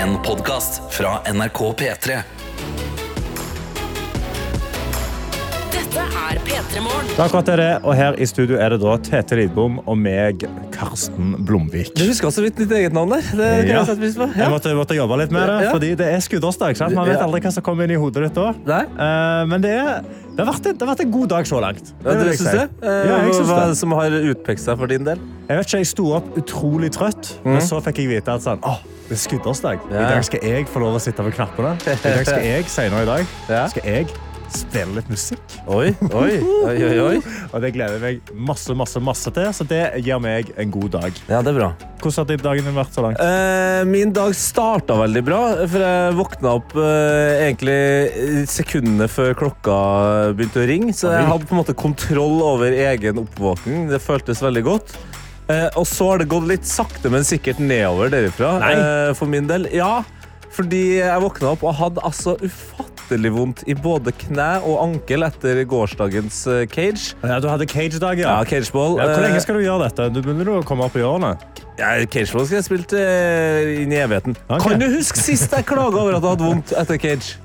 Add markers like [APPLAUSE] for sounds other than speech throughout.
En podkast fra NRK P3. Dette er P3 Morgen. Det er akkurat det det er, og her i studio er det da Tete Lidbom og meg, Karsten Blomvik. Du husker så vidt ditt eget navn der. Det kan Ja. jeg sette pris på. Jeg måtte, måtte jobbe litt med det, Ja. fordi det er skuddårsdag. Man vet aldri hva som kommer inn i hodet ditt da. Nei? Eh, men det, er, det, har vært en, det har vært en god dag så langt. Ja, du syns det? Eh, Ja, jeg syns Hva det. som har utpekt seg for din del? Jeg vet ikke, jeg sto opp utrolig trøtt, men så fikk jeg vite at sånn, åh, det er skuddårsdag. I dag skal jeg få lov å sitte ved knappene. I dag skal jeg, senere i dag, skal jeg spille litt musikk. Oi, oi, oi, oi, oi. [LAUGHS] Og det gleder jeg meg masse, masse, masse til, så det gir meg en god dag. Ja, det er bra. Hvordan har dagen din vært så langt? Eh, min dag starta veldig bra, for jeg våkna opp eh, egentlig sekundene før klokka begynte å ringe. Så jeg hadde på en måte kontroll over egen oppvåkning. Det føltes veldig godt. Eh, og så har det gått litt sakte, men sikkert nedover derifra. Eh, for min del. Ja, fordi jeg våkna opp og hadde altså ufattelig vondt i både kne og ankel etter gårsdagens eh, cage. Ja, du hadde cage-dag, ja. Ja, cageball. Ja, hvor Eh, lenge skal du gjøre dette? Du begynner å komme opp i årene. Ja, Cageball skal jeg spilt eh, inn i evigheten. Okay. Kan du huske sist jeg klaga over at jeg hadde vondt etter cage?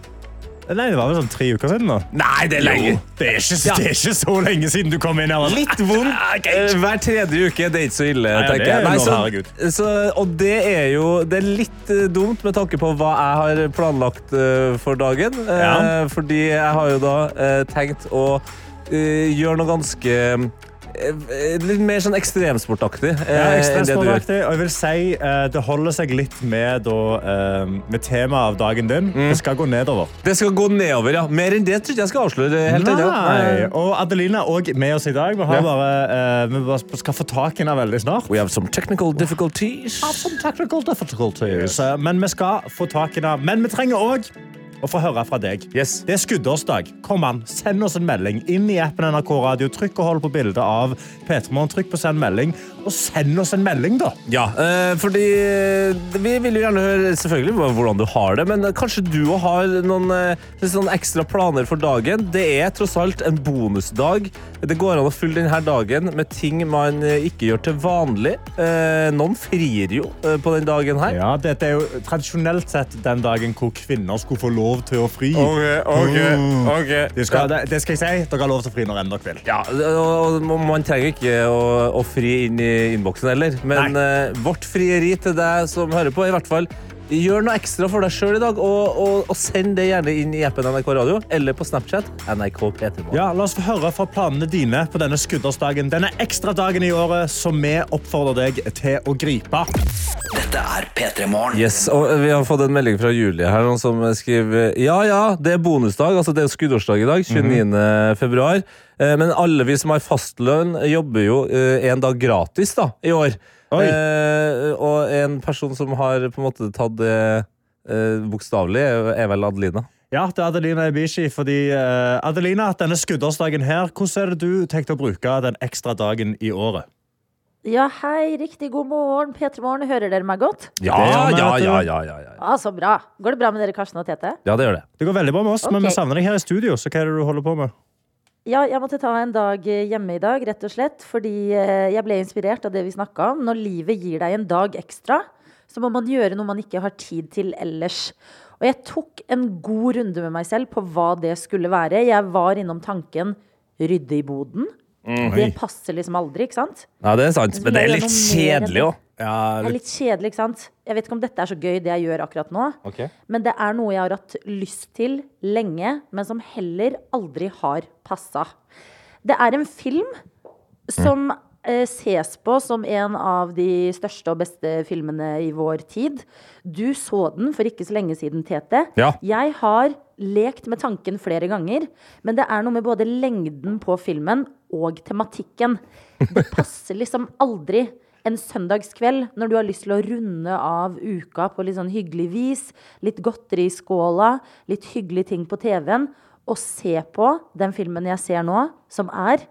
Nei, det var vel sånn tre uker siden da. Nei, det er lenge. Det er ikke, det er ikke så lenge siden du kom inn her. altså. Litt vondt eh, hver tredje uke. Det er ikke så ille, det tenker er jeg. Nei, lov, så, så, og det er jo det er litt eh, dumt med tanke på hva jeg har planlagt eh, for dagen. Eh, Ja. Fordi jeg har jo da eh, tenkt å eh, gjøre noe ganske Litt mer sånn ekstremsportaktig. eh, Ja, gjør. ekstremsportaktig, og jeg vil si eh, det holder seg litt med, da, eh, med temaet av dagen din. Mm. Det skal gå nedover. Det skal gå nedover, ja. Mer enn det tror jeg jeg skal avsløre. helt Nei. Nei. Og Adelina er også med oss i dag. Vi, bare, eh, vi bare skal få tak i henne veldig snart. We have some technical difficulties. Some technical difficulties. Eh, Men vi skal få tak i henne. Men vi trenger òg å få høre fra deg. Yes. Det er skuddårsdag. Kom an, Send oss en melding inn i appen NRK Radio. Trykk og hold på bildet av P3morgen. Trykk på send melding, og send oss en melding, da. Ja, eh, fordi eh, vi vil jo gjerne høre selvfølgelig hvordan du har det, men kanskje du òg har noen noen ekstra planer for dagen. Det er tross alt en bonusdag. Det går an å fylle denne dagen med ting man eh, ikke gjør til vanlig. Eh, Noen frir jo eh, på den dagen her. Ja, Dette er jo tradisjonelt sett den dagen hvor kvinner skulle få lov til å fri. ok. Det skal, det, det skal jeg si. Dere har lov til å fri når enn dere vil. Ja, og og man trenger ikke å, å fri inn i innboksen heller. Men eh, vårt frieri til deg som hører på, i hvert fall Gjør noe ekstra for deg sjøl i dag, og, og, og send det gjerne inn i appen NRK Radio eller på Snapchat. NRK P3morgen. Ja, La oss få høre fra planene dine på denne skuddårsdagen. Denne ekstra dagen i året som vi oppfordrer deg til å gripe. Dette er P3 Morgen. Yes, og Vi har fått en melding fra Julie her noen som skriver Ja, ja, det er bonusdag. altså Det er skuddårsdag i dag. 29. februar. Eh, Men alle vi som har fastlønn, jobber jo eh, en dag gratis da, i år. Oi. Eh, og en person som har på en måte tatt det eh, bokstavelig, er- er vel Adelina. Ja, det er Adelina Ibishi. fordi eh, Adelina, denne skuddårsdagen her, hvordan er det du tenkte å bruke den ekstra dagen i året? Ja, hei, riktig god morgen. P3 Morgen, hører dere meg godt? Ja, Det gjør vi, ja, vet du. ja, ja, ja, ja. Ja, så bra. Går det bra med dere, Karsten og Tete? Ja, det gjør det. Det går veldig bra med oss, men Ok. vi savner deg her i studio. så hva er det du holder på med? Ja, jeg måtte ta en dag eh, hjemme i dag, rett og slett, fordi eh, jeg ble inspirert av det vi snakka om. Når livet gir deg en dag ekstra, så må man gjøre noe man ikke har tid til ellers. Og jeg tok en god runde med meg selv på hva det skulle være. Jeg var innom tanken rydde i boden. Det passer liksom aldri, ikke sant? Ja, det er sant. Men det er litt kjedelig det? òg. Ja, Det er litt kjedelig, ikke sant? Jeg vet ikke om dette er så gøy, det jeg gjør akkurat nå. Okay. Men det er noe jeg har hatt lyst til lenge, men som heller aldri har passa. Det er en film som eh, ses på som en av de største og beste filmene i vår tid. Du så den for ikke så lenge siden, Tete. Ja. Jeg har lekt med tanken flere ganger, men det er noe med både lengden på filmen og tematikken. Det [LAUGHS] passer liksom aldri en søndagskveld når du har lyst til å runde av uka på litt sånn hyggelig vis, litt godteri i skåla, litt hyggelige ting på TV-en, og se på den filmen jeg ser nå, som er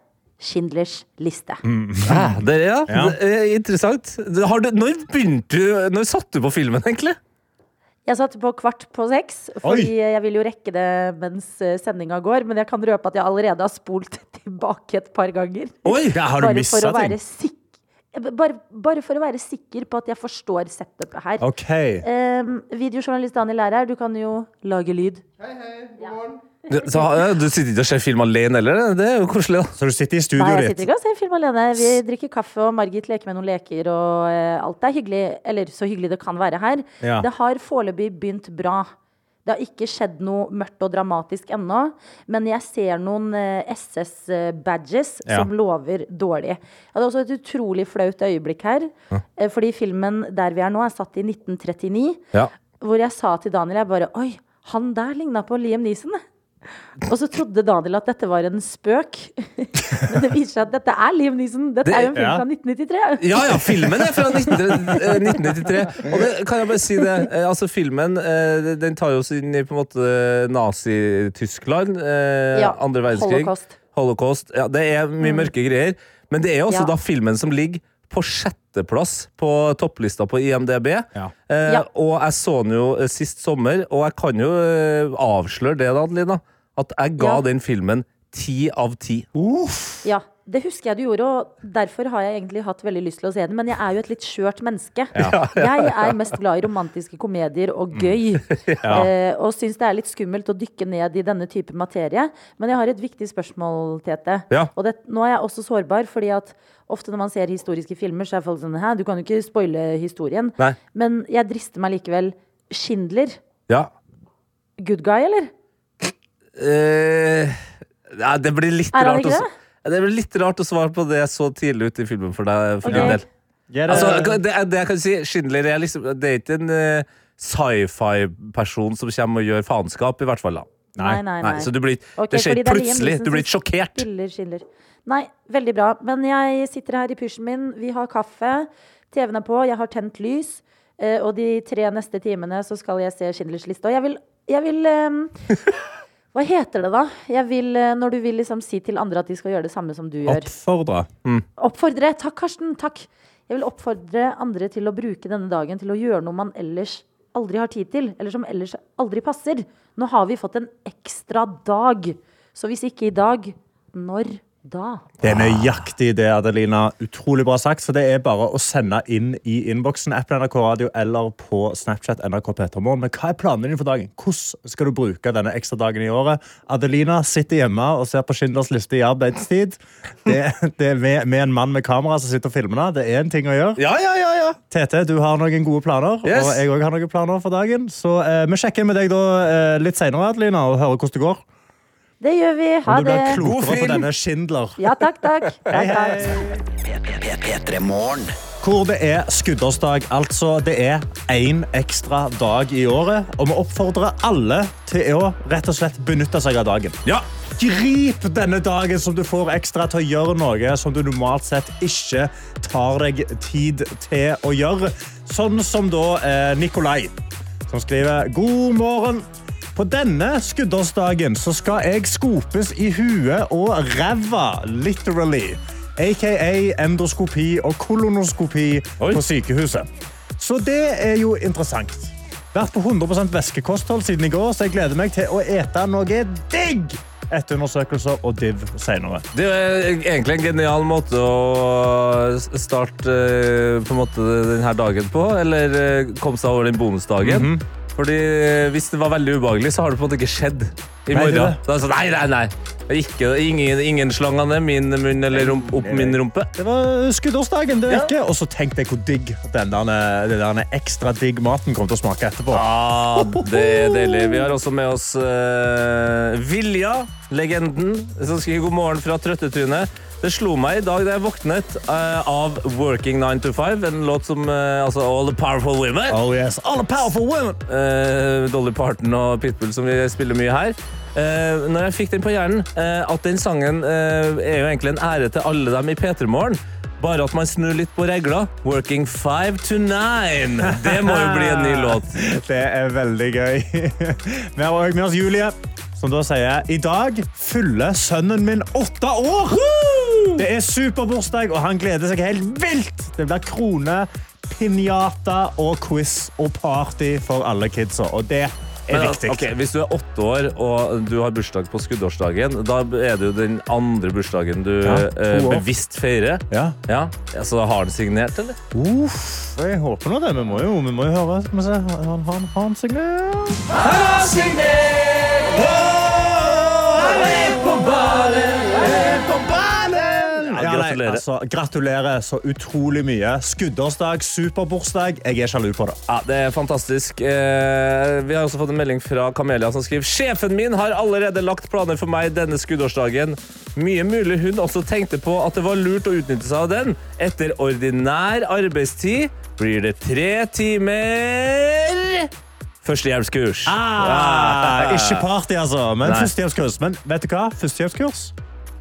Schindlers liste. [LAUGHS] Ah, det, ja, Ja. det er interessant. Har du, når begynte du Når satte du på filmen, egentlig? Jeg satte på kvart på seks, fordi jeg vil jo rekke det mens eh, sendinga går. Men jeg kan røpe at jeg allerede har spolt [LAUGHS] tilbake et par ganger. Oi, ja, har du Bare for å være ting? bare, bare for å være sikker på at jeg forstår setupet her. OK. Um, videojournalist Daniel er her. Du kan jo lage lyd. Hei, hei. God morgen. ja, du sitter ikke og ser film alene heller? Det er jo koselig, da. Så du sitter i Nei, jeg sitter ikke og ser film alene. Vi drikker kaffe, og Margit leker med noen leker, og eh, alt er hyggelig. Eller så hyggelig det kan være her. Ja. Det har foreløpig begynt bra. Det har ikke skjedd noe mørkt og dramatisk ennå, men jeg ser noen eh, SS-badges Ja. som lover dårlig. Jeg hadde også et utrolig flaut øyeblikk her, ja. fordi filmen der vi er nå, er satt i 1939, Ja. hvor jeg sa til Daniel jeg bare Oi, han der ligna på Liam Neeson. Og så trodde Daniel at dette var en spøk. [LAUGHS] Men det viser seg at dette er Liam Neeson. Dette Det- er jo en film ja. fra 1993. Ja, ja, filmen er fra 19, eh, 1993. Og det kan jeg bare si det. eh, Altså, filmen eh, den tar jo oss inn i på en måte Nazi-Tyskland. Ja, Andre verdenskrig. Holocaust. Holocaust. Ja, det er mye mørke greier. Men det er også Ja. da filmen som ligger på sjetteplass på topplista på IMDb. Ja. Eh, Ja. Og jeg så den jo sist sommer, og jeg kan jo avsløre det, da, Adelina, at jeg ga Ja. den filmen ti av ti. Uff. Ja, det husker jeg du gjorde, og derfor har jeg egentlig hatt veldig lyst til å se den. Men jeg er jo et litt skjørt menneske. [LAUGHS] Jeg er mest glad i romantiske komedier og gøy. [LAUGHS] eh, og syns det er litt skummelt å dykke ned i denne type materie. Men jeg har et viktig spørsmål, Tete. Ja. Og det, nå er jeg også sårbar, fordi at ofte når man ser historiske filmer, så er folk sånn Hæ, du kan jo ikke spoile historien. Nei. Men jeg drister meg likevel. Schindler, Ja. good guy, eller? Eh, ja, det blir litt Er han rart å ikke s- det blir litt rart å svare på det så tidlig ut i filmen for deg. For Ok. din del. Ja, det- Altså, det, er- det jeg kan si, Schindler er liksom Det er ikke en eh, sci-fi-person som kommer og gjør faenskap, i hvert fall. da Nei, nei, nei. Nei, så du blir, Ok, det skjer fordi det er Liam plutselig. Neeson Du blir som ikke sjokkert. Skiller, skiller. Nei, veldig bra. Men jeg sitter her i pysjen min, vi har kaffe, TV-en er på, jeg har tent lys. eh, Og de tre neste timene så skal jeg se Schindlers liste. Og jeg vil, jeg vil ehm, Hva heter det, da? Jeg vil, eh, når du vil liksom si til andre at de skal gjøre det samme som du gjør. Oppfordre. Oppfordre. Takk, Karsten. Takk. Jeg vil oppfordre andre til å bruke denne dagen til å gjøre noe man ellers aldri har tid til, eller som ellers aldri passer. Nå har vi fått en ekstra dag. Så hvis ikke i dag, når da? Det er nøyaktig det, Adelina. Utrolig bra sagt. Så det er bare å sende inn i innboksen appen NRK Radio eller på Snapchat NRK Petermorgen. Men hva er planene dine for dagen? Hvordan skal du bruke denne ekstra dagen i året? Adelina sitter hjemme og ser på Schindlers liste i arbeidstid. Det, det er med, med en mann med kamera som sitter og filmer det. Det er en ting å gjøre. Ja, ja, ja, ja. Tete, du har noen gode planer, Yes. og jeg òg har noen planer for dagen. Så eh, vi sjekker inn med deg da eh, litt seinere, Adelina, og hører hvordan det går. Det gjør vi. Ha det. du blir klokere på denne Schindler. Ja, takk, takk. [LAUGHS] takk, takk. P3 Morgen. Hvor det er skuddårsdag. Altså, det er én ekstra dag i året. Og vi oppfordrer alle til å rett og slett benytte seg av dagen. ja. Grip denne dagen som du får ekstra til å gjøre noe som du normalt sett ikke tar deg tid til å gjøre. Sånn som da eh, Nikolai, som skriver God morgen. På denne skuddårsdagen så skal jeg skopes i huet og ræva, literally. AKA endoskopi og kolonoskopi Oi. på sykehuset. Så det er jo interessant. Vært på 100 væskekosthold siden i går, så jeg gleder meg til å ete noe digg etter undersøkelser og div senere. Det er egentlig en genial måte å starte eh, på en måte denne dagen på. Eller eh, komme seg over den bonusdagen. Mhm. Fordi Hvis det var veldig ubehagelig, så har det på en måte ikke skjedd i Nei, morgen. det er det. Så det sånn, nei, nei, nei. Ikke, ingen, ingen slang ned min munn eller rump, opp min rumpe. Det var skuddårsdagen. det Ja. Og så tenkte jeg hvor digg den der, den der ekstra digg maten kommer til å smake etterpå. Ja, det er deilig. Vi har også med oss uh, Vilja, legenden, som skriver god morgen fra Trøttetrynet. Det slo meg i dag da jeg våknet uh, av Working 9 to 5, en låt som uh, altså All the Powerful Women. Oh yes, All the powerful women! Uh, Dolly Parton og Pitbull, som vi spiller mye her. Uh, når jeg fikk den på hjernen, at den sangen er jo egentlig en ære til alle dem i P3 Morgen. Bare at man snur litt på regler. Working five to nine. Det må jo bli en ny låt. [LAUGHS] Det er veldig gøy. [LAUGHS] Vi har òg med oss Julie, som da sier i dag fyller sønnen min åtte år. Det er superbursdag, og han gleder seg helt vilt. Det blir krone, pinjata og quiz og party for alle kidsa. Og det er Men, viktig. Okay, hvis du er åtte år og du har bursdag på skuddårsdagen, da er det jo den andre bursdagen du Ja, eh, bevisst feirer. Ja. Ja, ja, Så da har han signert, eller? Uff, jeg håper nå det. Vi må jo, vi må jo høre. Skal vi se. Har han, signert. han, har han er på nei, gratulerer. altså, gratulerer så utrolig mye. Skuddårsdag, superbursdag. Jeg er sjalu på det. Ja, Det er fantastisk. Eh, vi har også fått en melding fra Kamelia som skriver Sjefen min har allerede lagt planer for meg denne skuddårsdagen. Mye mulig hun også tenkte på at det var lurt å utnytte seg av den. Etter ordinær arbeidstid blir det tre timer førstehjelpskurs. Ah, ikke party, altså. Men førstehjelpskurs. Men vet du hva? Førstehjelpskurs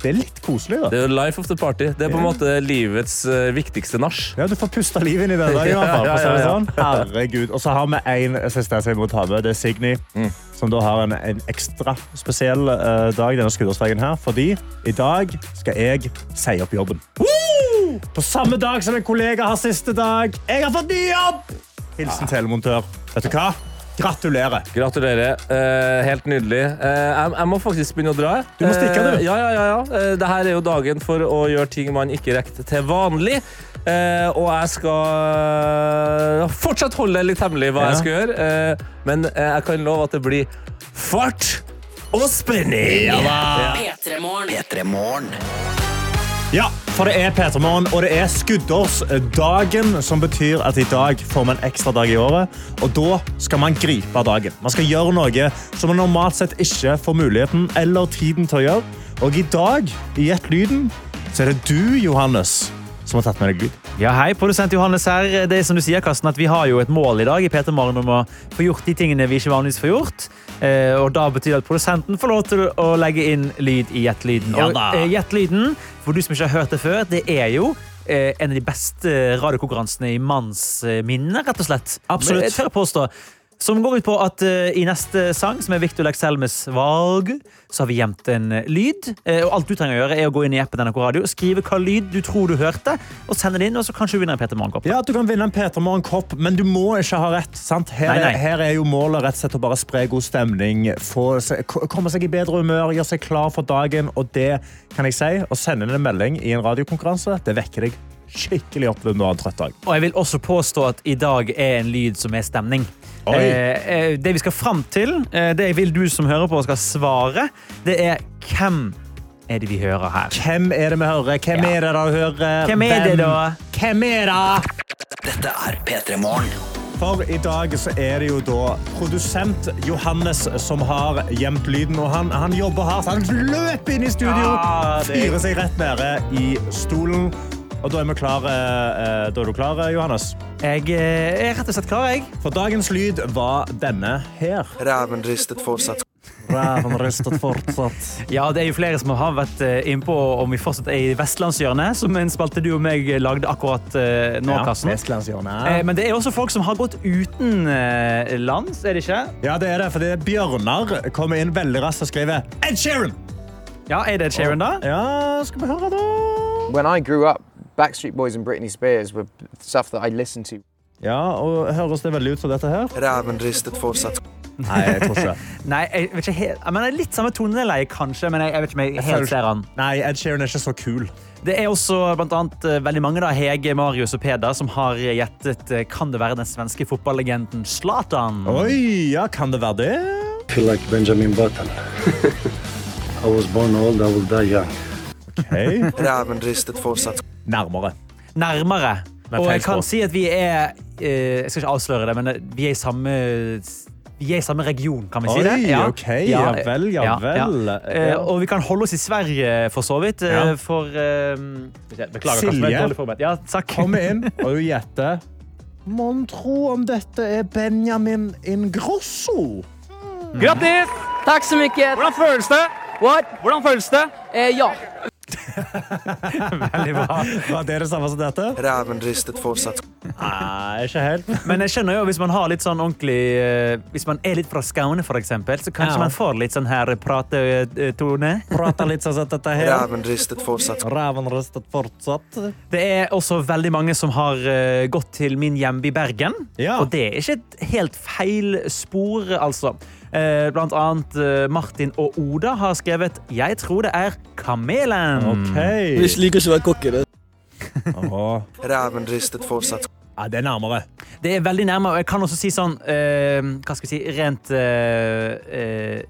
det er litt koselig. da. Det er life of the party. Det er på en måte livets eh, viktigste nach. Ja, Du får puste liv inn i det dagen. i hvert fall, [LAUGHS] Ja, ja, ja. sånn. Herregud. Og så har vi en siste jeg må ta med. Det er Signy. Som da har en, en ekstra spesiell uh, dag denne skuddårsdagen her. Fordi i dag skal jeg si opp jobben. På samme dag som en kollega har siste dag. Jeg har fått ny jobb! Hilsen telemontør. Vet du hva? Gratulerer. Gratulerer. Eh, helt nydelig. Eh, jeg, jeg må faktisk begynne å dra. Du må stikke, du. Eh, ja, ja, ja, ja. Eh, Dette er jo dagen for å gjøre ting man ikke rekker til vanlig. Eh, og jeg skal eh, fortsatt holde det litt hemmelig hva Ja. jeg skal gjøre. Eh, men jeg kan love at det blir fart og spenning. P3 Morgen. P3 Morgen. Ja, for det er Peter Morgen, og det er skuddårsdagen, som betyr at i dag får man en ekstra dag i året. Og da skal man gripe dagen. Man skal gjøre noe som man normalt sett ikke får muligheten eller tiden til å gjøre. Og i dag, i Gjett lyden, så er det du, Johannes, som har tatt med deg lyd. Ja, hei, produsent Johannes her. Det er som du sier, Karsten, at Vi har jo et mål i dag i Peter Morgen om å få gjort de tingene vi ikke vanligvis får gjort. Eh, og Da betyr det at produsenten får lov til å legge inn lyd i Gjettelyden. Ja Og eh, Gjett for du som ikke har hørt det før, det er jo eh, en av de beste radiokonkurransene i mannsminne, rett og slett. Absolutt. Jeg tør påstå. Som går ut på at uh, i neste sang, som er Victor Lekselmes valg, så har vi gjemt en eh, lyd. Uh, og alt du trenger å gjøre, er å gå inn i appen NRK Radio, skrive hva lyd du tror du hørte, og sende det inn, og så kanskje du vinner en Peter Morgenkopp. Ja, Du kan vinne en Peter Morgen-kopp, men du må ikke ha rett. sant? Her, Nei, nei. Er, her er jo målet rett og slett å bare spre god stemning, få, komme seg i bedre humør, gjøre seg klar for dagen. Og det kan jeg si, å sende inn en melding i en radiokonkurranse, det vekker deg skikkelig opp når du har en trøtt dag. Og jeg vil også påstå at i dag er en lyd som er stemning. Oi. Eh, eh, det vi skal fram til, eh, det jeg vil du som hører på skal svare, det er hvem er det vi hører her? Hvem er det vi hører? Hvem Ja. er det da hører? Hvem er det da? Hvem er det? Dette er P3 Morgen. For i dag så er det jo da produsent Johannes som har gjemt lyden. Og han, han jobber hardt. Han løper inn i studio, Ja, det- fyrer seg rett nede i stolen. Og da er vi klar, eh, Da er du klar, Johannes? Jeg eh, er rett og slett klar, jeg. For dagens lyd var denne her. Ræven ristet fortsatt. Ræven ristet fortsatt. Ja, det er jo flere som har vært eh, innpå om vi fortsatt er i Vestlandshjørnet, som en spalte du og meg lagde akkurat eh, nå, Ja, Karsten. Eh, Men det er også folk som har gått uten lands, er det ikke? Ja, det er det. For det er Bjørnar kommer inn veldig raskt og skriver Ed Sheeran! Ja, Er det Ed Sheeran, da? Ja, skal vi høre, da? When I grew up, Backstreet Boys and Britney Spears were stuff that I listened to. Ja, og Høres det veldig ut som dette her? Ræven ristet fortsatt. Nei, jeg tror ikke det. [LAUGHS] Nei, jeg vet ikke helt, jeg mener, Litt samme toneleie, kanskje, men jeg, jeg vet ikke om jeg helt ser han. Nei, Ed Sheeran er ikke så kul. Det er også blant annet eh, veldig mange, da, Hege, Marius og Peder, som har gjettet eh, kan det være den svenske fotballegenden Zlatan. Oi, ja, kan det være det? feel like Benjamin Button. [LAUGHS] I was born old, I will die young. Ok. Ræven ristet fortsatt. Nærmere. Nærmere. Og jeg kan si at vi er eh, Jeg skal ikke avsløre det, men eh, vi er i samme vi er i samme region, kan vi si det? Oi, ok. Ja vel, ja vel. Eh, og vi kan holde oss i Sverige, for så vidt. For eh, Beklager, er Silje. Ja, takk. Kom inn, [LAUGHS] og du gjetter. Mon tro om dette er Benjamin Ingrosso? Grattis! Takk så mye. Hvordan føles det? What? Hvordan føles det? Eh, ja. [LAUGHS] Veldig bra. Var det det samme som dette? Ræven ristet fortsatt. Nei, ikke helt. Men jeg skjønner jo, hvis man har litt sånn ordentlig eh, Hvis man er litt fra Skaune, for eksempel, så kanskje Ja. man får litt sånn her pratetone. Prater litt sånn som dette her. Ræven ristet fortsatt. Ræven ristet fortsatt. Det er også veldig mange som har eh, gått til min hjemby Bergen. Ja. Og det er ikke et helt feil spor, altså. Eh, Blant annet eh, Martin og Oda har skrevet 'Jeg tror det er Kamelen'. Vi liker ikke å være kokker. [LAUGHS] Ræven ristet fortsatt. Ja, det er nærmere. Det er veldig nærmere. og jeg kan også si sånn uh, Hva skal jeg si Rent uh, uh,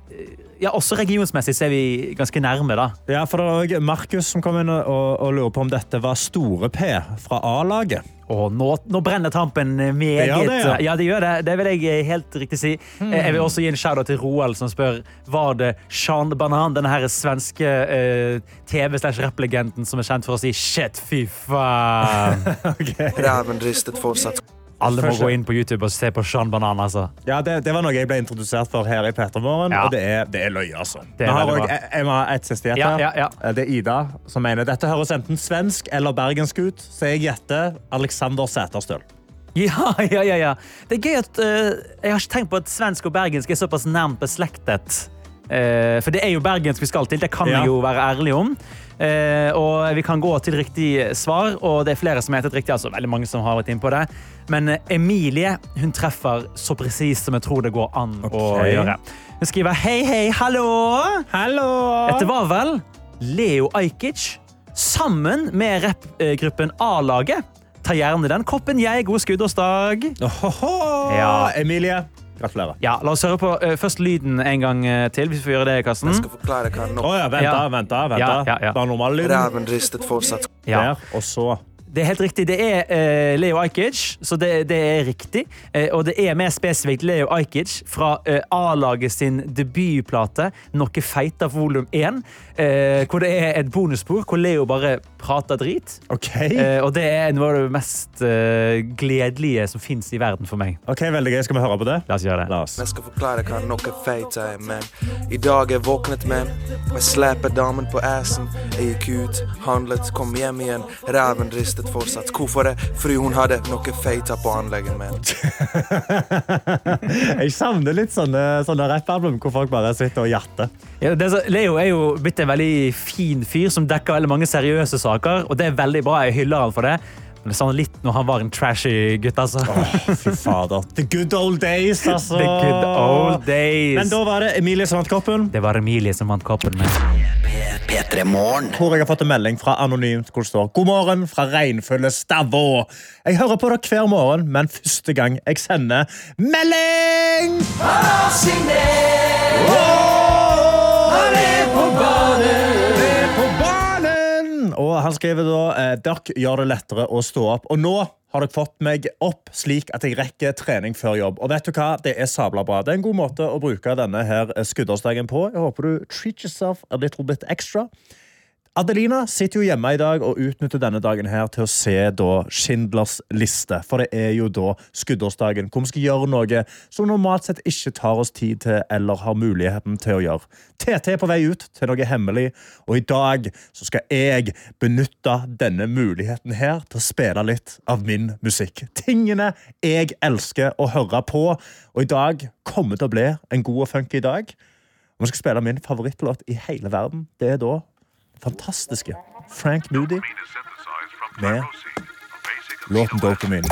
Ja, også regionsmessig så er vi ganske nærme, da. Ja, for det er Markus som kom inn og, og lurer på om dette var Store P fra A-laget. Og nå, nå brenner tampen meget. Det gjør det, ja. ja. det gjør det. Det vil jeg eh, helt riktig si. Eh, Jeg vil også gi en shout-out til Roald, som spør var det Sean Banan, denne her svenske uh, TV-slash-rapp-legenden som er kjent for å si shit, fy faen. [LAUGHS] Räven ristet fortsatt. Alle må gå inn på YouTube og se på Sean Banan, altså. Ja, det, det var noe jeg ble introdusert for her i Petermorgen, Ja. og det er, det er løye, altså. Det er har også- jeg, jeg må ha et siste gjett her. ja, ja. Eh, Det er Ida som mener dette høres enten svensk eller bergensk ut, så jeg gjetter Alexander Sæterstøl. Ja, [LAUGHS] ja, ja, ja. Det er gøy at uh, Jeg har ikke tenkt på at svensk og bergensk er såpass nærmt beslektet. Uh, for det er jo bergensk vi skal til, det kan Ja. jeg jo være ærlig om. Uh, og vi kan gå til riktig svar, og det er flere som har gjettet riktig. altså veldig mange som har vært inn på det. Men eh, Emilie hun treffer så presist som jeg tror det går an å gjøre. Hun skriver hei, hei, hallo! Hallo! Dette var vel Leo Ajkic sammen med rappgruppen A-laget. Ta gjerne den koppen, jeg. God skuddårsdag. Ja. Emilie, gratulerer. Ja, La oss høre på uh, først lyden en gang uh, til, hvis vi får gjøre det, Karsten. Jeg skal forklare hva nå. Oh, ja, vent, Ja. da, vent, da, vent, Ja, da. ja, ja. Bare normal lyd. Räven ristet fortsatt. Ja. Der, og så Det er helt riktig. Det er uh, Leo Ajkic, så det, det er riktig. Uh, og det er mer spesifikt Leo Ajkic fra uh, A-laget sin debutplate Noe feita volum 1, eh, hvor det er et bonusspor hvor Leo bare prater drit. OK. Eh, og det er noe av det mest gledelige som fins i verden for meg. Ok, Veldig gøy. Skal vi høre på det? La oss gjøre det. La oss. Jeg skal forklare hva noe feita er, men i dag er jeg våknet med Jeg slæper damen på assen. Jeg gikk ut, handlet, kom hjem igjen. Ræven ristet fortsatt. Hvorfor det? Fordi hun hadde noe feita på anlegget, men. [LAUGHS] Jeg savner litt sånne, sånne rappalbum hvor folk bare sitter og jatter. Ja, det er så, Leo er jo blitt en veldig fin fyr som dekker veldig mange seriøse saker. Og det er veldig bra. Jeg hyller han for det. Men det savner litt når han var en trashy gutt. altså. Fy fader. [LAUGHS] The good old days, altså. The good old days. Men da var det Emilie som vant koppen. Det var Emilie som vant koppen med. P3 Morgen. Hvor jeg har fått en melding fra Anonymt hvor det står God morgen fra regnfulle Stavå. Jeg hører på dere hver morgen, men første gang jeg sender melding! Han er på banen! Og han skriver da eh, Dere gjør det lettere å stå opp. Og nå har dere fått meg opp slik at jeg rekker trening før jobb. Og vet du hva? Det er sabla bra. Det er en god måte å bruke denne her eh, skuddårsdagen på. Jeg håper du treat yourself a little bit extra. Adelina sitter jo hjemme i dag og utnytter denne dagen her til å se da Schindlers liste. For det er jo da skuddårsdagen hvor vi skal gjøre noe som normalt sett ikke tar oss tid til eller har muligheten til å gjøre. TT er på vei ut til noe hemmelig, og i dag så skal jeg benytte denne muligheten her til å spille litt av min musikk. Tingene jeg elsker å høre på, og i dag kommer til å bli en god og funky dag. Vi skal spille min favorittlåt i hele verden. Det er da fantastiske Frank Moody med låten Dopamine.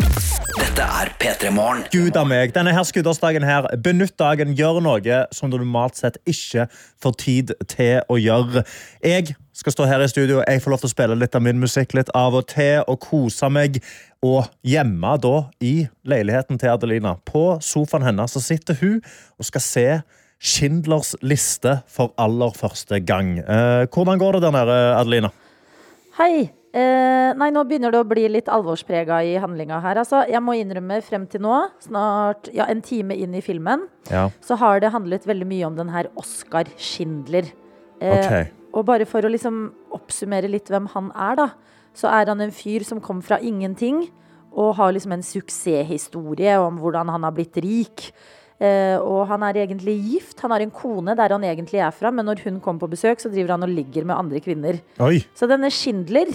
Dette er P3 Morgen. Gud av meg. Denne her skuddårsdagen her, benytt dagen, gjør noe som du normalt sett ikke får tid til å gjøre. Jeg skal stå her i studio, jeg får lov til å spille litt av min musikk litt av og til, og kose meg. Og hjemme da, i leiligheten til Adelina, på sofaen hennes, så sitter hun og skal se Schindlers liste for aller første gang. Eh, hvordan går det der nede, Adelina? Hei. Eh, nei, nå begynner det å bli litt alvorsprega i handlinga her. Altså, jeg må innrømme frem til nå, snart ja, en time inn i filmen, Ja. så har det handlet veldig mye om den her Oscar Schindler. Eh, okay. Og bare for å liksom oppsummere litt hvem han er, da, så er han en fyr som kom fra ingenting og har liksom en suksesshistorie om hvordan han har blitt rik. Eh, og han er egentlig gift. Han har en kone der han egentlig er fra, men når hun kommer på besøk, så driver han og ligger med andre kvinner. Oi. Så denne Schindler,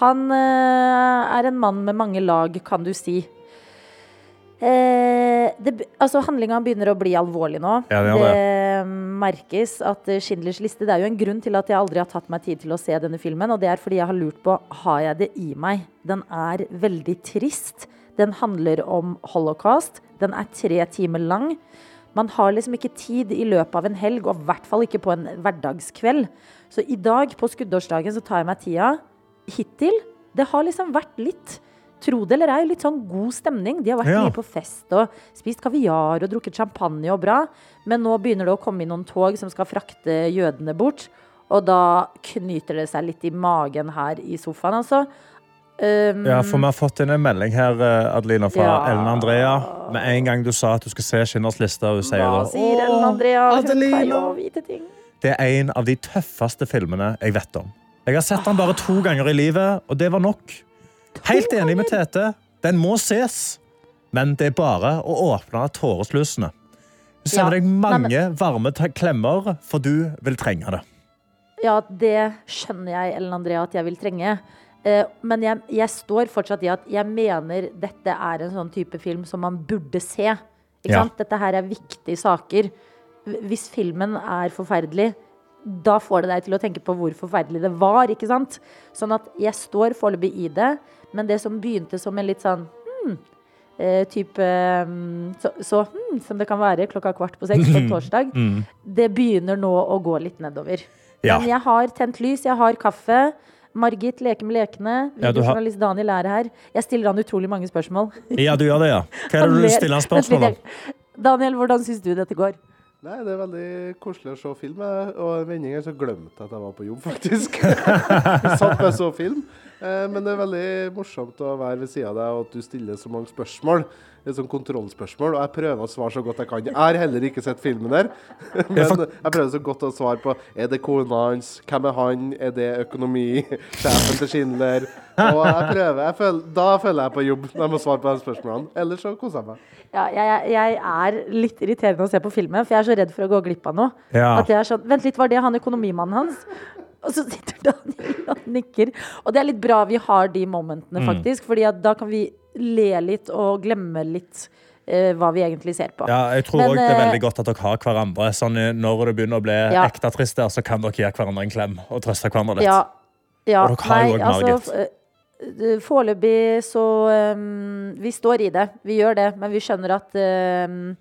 han eh, er en mann med mange lag, kan du si. Eh, det, altså Handlinga begynner å bli alvorlig nå. Ja, det gjør merkes at eh, Schindlers liste Det er jo en grunn til at jeg aldri har tatt meg tid til å se denne filmen. Og det er fordi jeg har lurt på har jeg det i meg. Den er veldig trist. Den handler om holocaust. Den er tre timer lang. Man har liksom ikke tid i løpet av en helg, og i hvert fall ikke på en hverdagskveld. Så i dag, på skuddårsdagen, så tar jeg meg tida. Hittil. Det har liksom vært litt Tro det eller ei, litt sånn god stemning. De har vært Ja. mye på fest og spist kaviar og drukket champagne og bra. Men nå begynner det å komme inn noen tog som skal frakte jødene bort. Og da knyter det seg litt i magen her i sofaen, altså. Um, Ja, for Vi har fått inn en melding her eh, Adelina, fra Ja. Ellen Andrea. Med en gang du sa at du skulle se Skinners liste, og hun sier Hva da sier Ellen Andrea? Adelina!» Hun å vite ting. Det er en av de tøffeste filmene jeg vet om. Jeg har sett den bare to ganger i livet, og det var nok. Helt enig med Tete. Den må ses. Men det er bare å åpne tåreslusene. Hun sender Ja. deg Nei, mange varme klemmer, for du vil trenge det. Ja, det skjønner jeg, Ellen Andrea, at jeg vil trenge. Eh, Men jeg, jeg står fortsatt i at jeg mener dette er en sånn type film som man burde se. Ikke Ja. sant? Dette her er viktige saker. Hvis filmen er forferdelig, da får det deg til å tenke på hvor forferdelig det var. ikke sant? Sånn at jeg står foreløpig i det, men det som begynte som en litt sånn hmm, eh, type mm, så, så hmm, som det kan være klokka kvart på seks på [LAUGHS] torsdag, Mm. det begynner nå å gå litt nedover. Ja. Men jeg har tent lys, jeg har kaffe. Margit leker med lekene. Ja, du har- Videojournalist Daniel er her. Jeg stiller han utrolig mange spørsmål. [LAUGHS] Ja, du gjør det, ja. Hva er det du stiller han spørsmål om? Daniel, hvordan syns du dette går? Nei, det er veldig koselig å se film. Og en vending her så glemte jeg at jeg var på jobb, faktisk. [LAUGHS] Satt med så film. Eh, Men det er veldig morsomt å være ved sida av deg, og at du stiller så mange spørsmål. Det er sånn kontrollspørsmål, og jeg prøver å svare så godt jeg kan. Jeg har heller ikke sett filmen der, [LAUGHS] men jeg prøver så godt å svare på Er det kona hans? Hvem er han? Er det økonomi? [LAUGHS] Sjefen til Schindler? Og jeg prøver, jeg føler, da føler jeg på jobb når jeg må svare på de spørsmålene. Ellers så koser jeg meg. Ja, jeg, jeg er litt irriterende å se på filmen, for jeg er så redd for å gå glipp av noe. Ja. At jeg er sånn, Vent litt, var det han økonomimannen hans? Og så sitter Daniel og nikker. Og det er litt bra vi har de momentene, Mm. fordi at da kan vi le litt og glemme litt eh, hva vi egentlig ser på. Ja, jeg tror òg det er eh, veldig godt at dere har hverandre. Sånn, eh, når det begynner å bli Ja. ekte trist, der, så kan dere gi hverandre en klem og trøste hverandre litt. Ja, ja Og dere har jo òg Margit. altså eh, Foreløpig så um, Vi står i det. Vi gjør det. Men vi skjønner at um,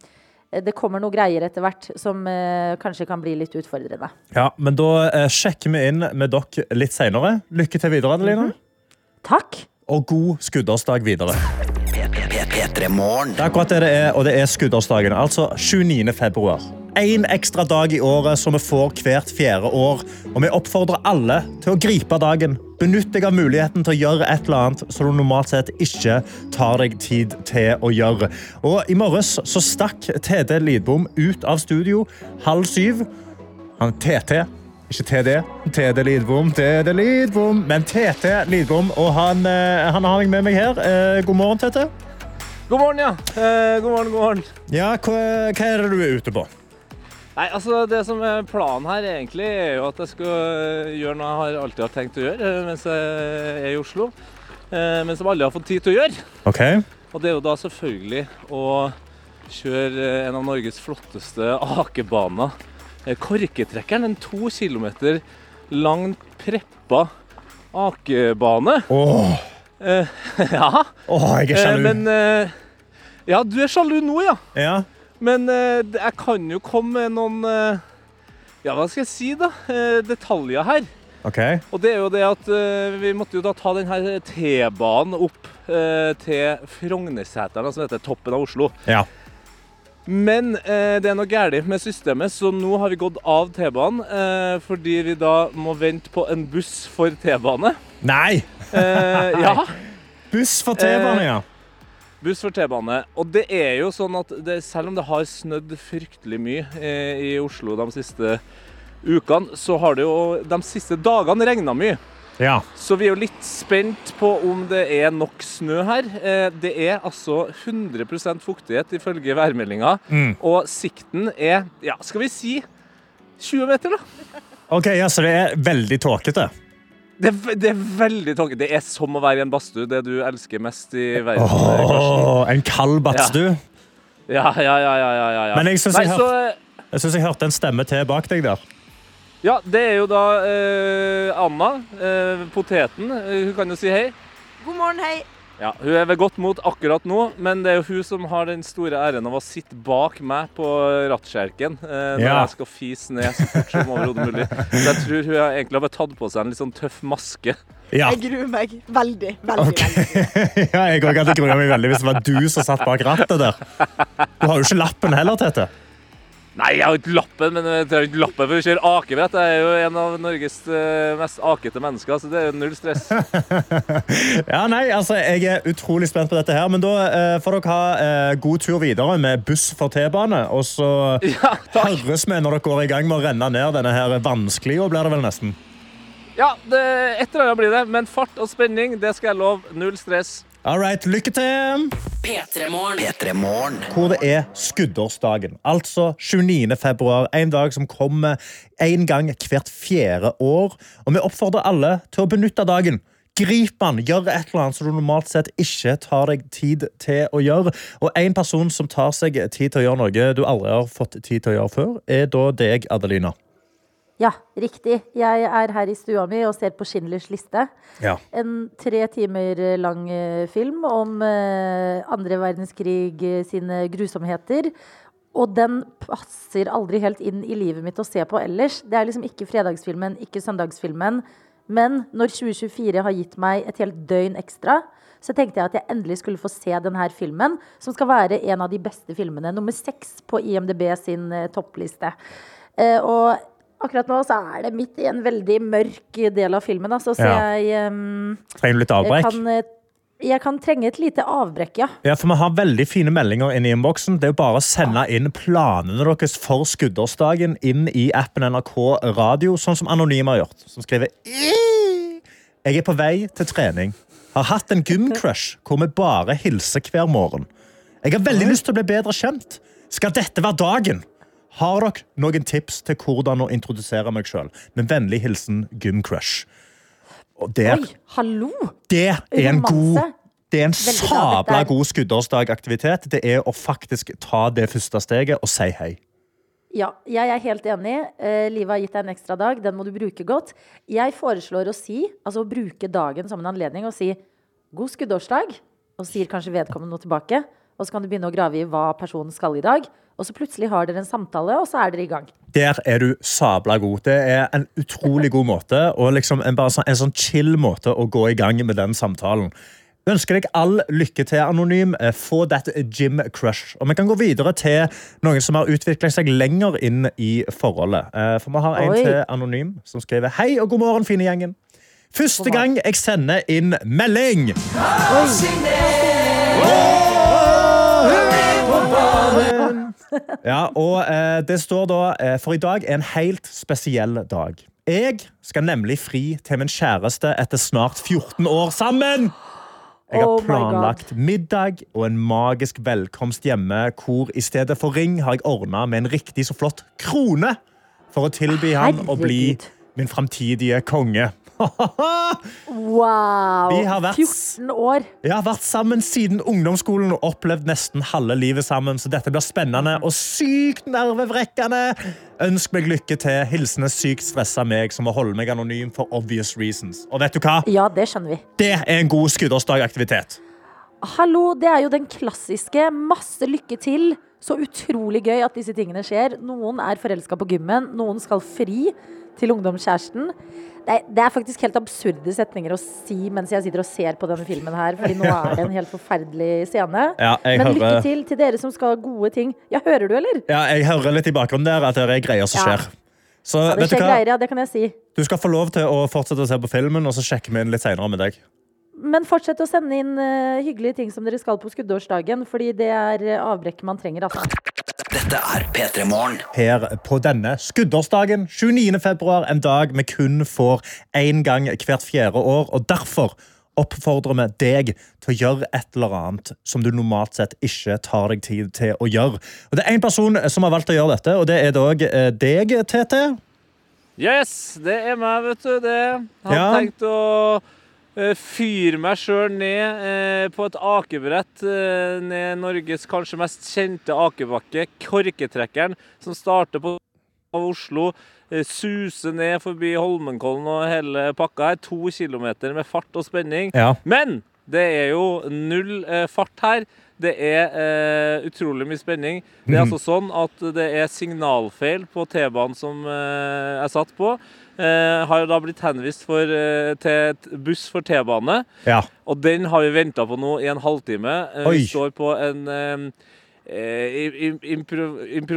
det kommer noe greier etter hvert som eh, kanskje kan bli litt utfordrende. Ja, men da eh, sjekker vi inn med dere litt senere. Lykke til videre, Adelina. Takk. Og god skuddårsdag videre. P3 Morgen. Det er akkurat det det er, og det er skuddårsdagen. Altså 29. februar. En ekstra dag i året som vi får hvert fjerde år. Og vi oppfordrer alle til å gripe dagen. Benytt deg av muligheten til å gjøre et eller annet som du normalt sett ikke tar deg tid til å gjøre. Og i morges så stakk TD Lidbom ut av studio halv syv. Han TT, ikke TD. TD Lidbom, TD Lidbom. Men TT Lidbom, og han, eh, han har jeg med meg her. Eh, God morgen, TT. God morgen, ja. Eh, god morgen, god morgen. Ja, hva, hva er det du er ute på? Nei, altså Det som er planen her, egentlig, er jo at jeg skal eh, gjøre noe jeg har alltid har tenkt å gjøre eh, mens jeg er i Oslo. eh, Men som alle har fått tid til å gjøre. Ok. Og det er jo da selvfølgelig å kjøre en av Norges flotteste akebaner. Korketrekkeren. En to kilometer lang, preppa akebane. Åh, Eh, [LAUGHS] ja. åh, jeg er sjalu. Men Ja, du er sjalu nå, ja. Ja. Men eh, jeg kan jo komme med noen eh, Ja, hva skal jeg si, da? Eh, detaljer her. Okay. Og det er jo det at vi måtte jo da ta denne T-banen opp til Frognerseteren, som heter toppen av Oslo. Ja. Men eh, det er noe galt med systemet, så nå har vi gått av T-banen. Eh, fordi vi da må vente på en buss for T-bane. Nei! Eh, [LAUGHS] ja. Buss for T-bane, ja. Buss for T-bane. Og det er jo sånn at det, selv om det har snødd fryktelig mye eh, i Oslo de siste ukene, så har det jo de siste dagene regna mye. Ja. Så vi er jo litt spent på om det er nok snø her. Eh, Det er altså 100% fuktighet ifølge værmeldinga. Mm. Og sikten er, ja, skal vi si 20 meter, da. Ok, ja, Så det er veldig tåkete. Det er, det er veldig tåke. Det er som å være i en badstue, det du elsker mest i verden. Oh, en kald badstue. Ja, ja, ja, ja, ja, ja, ja. Men jeg synes jeg så, Jeg jeg hørte en stemme til bak deg der. Ja, det er jo da eh, Anna, eh, poteten. Eh, hun kan jo si hei. God morgen, hei. Ja, Hun er ved godt mot akkurat nå, men det er jo hun som har den store æren av å sitte bak meg på rattskjelken eh, når Ja. jeg skal fise ned så fort som overhodet mulig. Så jeg tror hun har egentlig har tatt på seg en litt sånn tøff maske. Ja. Jeg gruer meg veldig, veldig. veldig. [LAUGHS] ja, jeg òg hadde grua meg veldig hvis det var du som satt bak rattet der. Du har jo ikke lappen heller, Tete. Nei, jeg har ikke lappen, men jeg trenger ikke lappen for å kjøre akebrett. Jeg er jo en av Norges eh, mest akete mennesker, så det er jo null stress. [LAUGHS] Ja, nei, altså, Jeg er utrolig spent på dette, her, men da eh, får dere ha eh, god tur videre med buss for T-bane. Og så [LAUGHS] høres vi når dere går i gang med å renne ned denne her vanskelige, blir det vel nesten. Ja, det, et eller annet blir det, men fart og spenning, det skal jeg love. Null stress. All right, lykke til! P3morgen. Hvor det er skuddårsdagen. Altså 29. februar. En dag som kommer en gang hvert fjerde år. Og vi oppfordrer alle til å benytte dagen. Grip den, gjør et eller annet som du normalt sett ikke tar deg tid til å gjøre. Og en person som tar seg tid til å gjøre noe du aldri har fått tid til å gjøre før, er da deg, Adelina. Ja, riktig. Jeg er her i stua mi og ser på Schindlers liste. Ja. En tre timer lang eh, film om eh, andre verdenskrig eh, sine grusomheter. Og den passer aldri helt inn i livet mitt å se på ellers. Det er liksom ikke fredagsfilmen, ikke søndagsfilmen. Men når 2024 har gitt meg et helt døgn ekstra, så tenkte jeg at jeg endelig skulle få se denne filmen, som skal være en av de beste filmene. Nummer seks på IMDb sin toppliste. Og akkurat nå så er det midt i en veldig mørk del av filmen, altså, så Ja. jeg um, Trenger du litt avbrekk? Kan, eh, jeg kan trenge et lite avbrekk, ja. Ja, for Vi har veldig fine meldinger inn i innboksen. Det er jo bare å sende inn planene deres for skuddårsdagen inn i appen NRK Radio, sånn som Anonym har gjort. Som skriver Jeg er på vei til trening. Har hatt en gymcrush hvor vi bare hilser hver morgen. Jeg har veldig lyst til å bli bedre kjent. Skal dette være dagen? Har dere noen tips til hvordan å introdusere meg sjøl? Med vennlig hilsen Gymcrush. Der, Oi, hallo! det er en god det er en sabla god skuddårsdagaktivitet. Det er å faktisk ta det første steget og si hei. Ja, jeg er helt enig. Eh, livet har gitt deg en ekstra dag. Den må du bruke godt. Jeg foreslår å si, altså å bruke dagen som en anledning og si god skuddårsdag. Og sier kanskje vedkommende noe tilbake. Og så kan du begynne å grave i hva personen skal i dag. Og så plutselig har dere en samtale, og så er dere i gang. Der er du sabla god. Det er en utrolig god måte, og liksom en, bare sånn, en sånn chill måte å gå i gang med den samtalen. Jeg ønsker deg all lykke til, Anonym. Eh, Få that gym crush. Og vi kan gå videre til noen som har utviklet seg lenger inn i forholdet. Eh, For vi har en Oi. til Anonym som skriver Hei og god morgen, fine gjengen. Første gang jeg sender inn melding. Ja, og eh, det står da eh, For i dag er en helt spesiell dag. Jeg skal nemlig fri til min kjæreste etter snart 14 år sammen. Jeg har Oh planlagt middag og en magisk velkomst hjemme, hvor i stedet for ring har jeg ordna med en riktig så flott krone for å tilby han å bli min framtidige konge. Wow! Vi har vært- 14 år. Vi har vært sammen siden ungdomsskolen og opplevd nesten halve livet sammen, så dette blir spennende og sykt nervevrekkende. Ønsk meg lykke til. Hilsene sykt stressa meg som må holde meg anonym for obvious reasons. Og vet du hva? Ja, det skjønner vi. Det er en god skuddårsdagaktivitet. Hallo, det er jo den klassiske. Masse lykke til. Så utrolig gøy at disse tingene skjer. Noen er forelska på gymmen, noen skal fri til ungdomskjæresten. Det det er faktisk helt absurde setninger å si mens jeg sitter og ser på denne filmen her, fordi nå er det en helt forferdelig scene. [LAUGHS] Ja, Men lykke til til dere som skal ha gode ting. Ja, hører du, eller? Ja, jeg hører litt i bakgrunnen der at det er greier som Ja. skjer. Så Ja, det vet du skjer greier, ja, det kan jeg si. Du skal få lov til å fortsette å se på filmen, og så sjekker vi inn litt senere med deg. Men fortsett å sende inn uh, hyggelige ting som dere skal på skuddårsdagen, fordi det er avbrekket man trenger. Altså. Dette er P3 Morgen. her på denne skuddårsdagen, 29. februar, en dag vi kun får én gang hvert fjerde år. og Derfor oppfordrer vi deg til å gjøre et eller annet som du normalt sett ikke tar deg tid til å gjøre. Og Det er én person som har valgt å gjøre dette, og det er dog eh, deg, TT. Yes, det er meg, vet du. Det. Hadde Ja. tenkt å fyre meg sjøl ned eh, på et akebrett eh, ned Norges kanskje mest kjente akebakke, Korketrekkeren, som starter på av Oslo. eh, Suser ned forbi Holmenkollen og hele pakka her. To kilometer med fart og spenning. Ja. Men det er jo null eh, fart her. Det er eh, utrolig mye spenning. Det er Mhm. altså sånn at det er signalfeil på T-banen som eh, jeg satt på. Eh, har da blitt henvist for, eh, til buss for T-bane. Ja. Og den har vi venta på nå i en halvtime. Eh, Oi. Vi står på en eh, impro, im-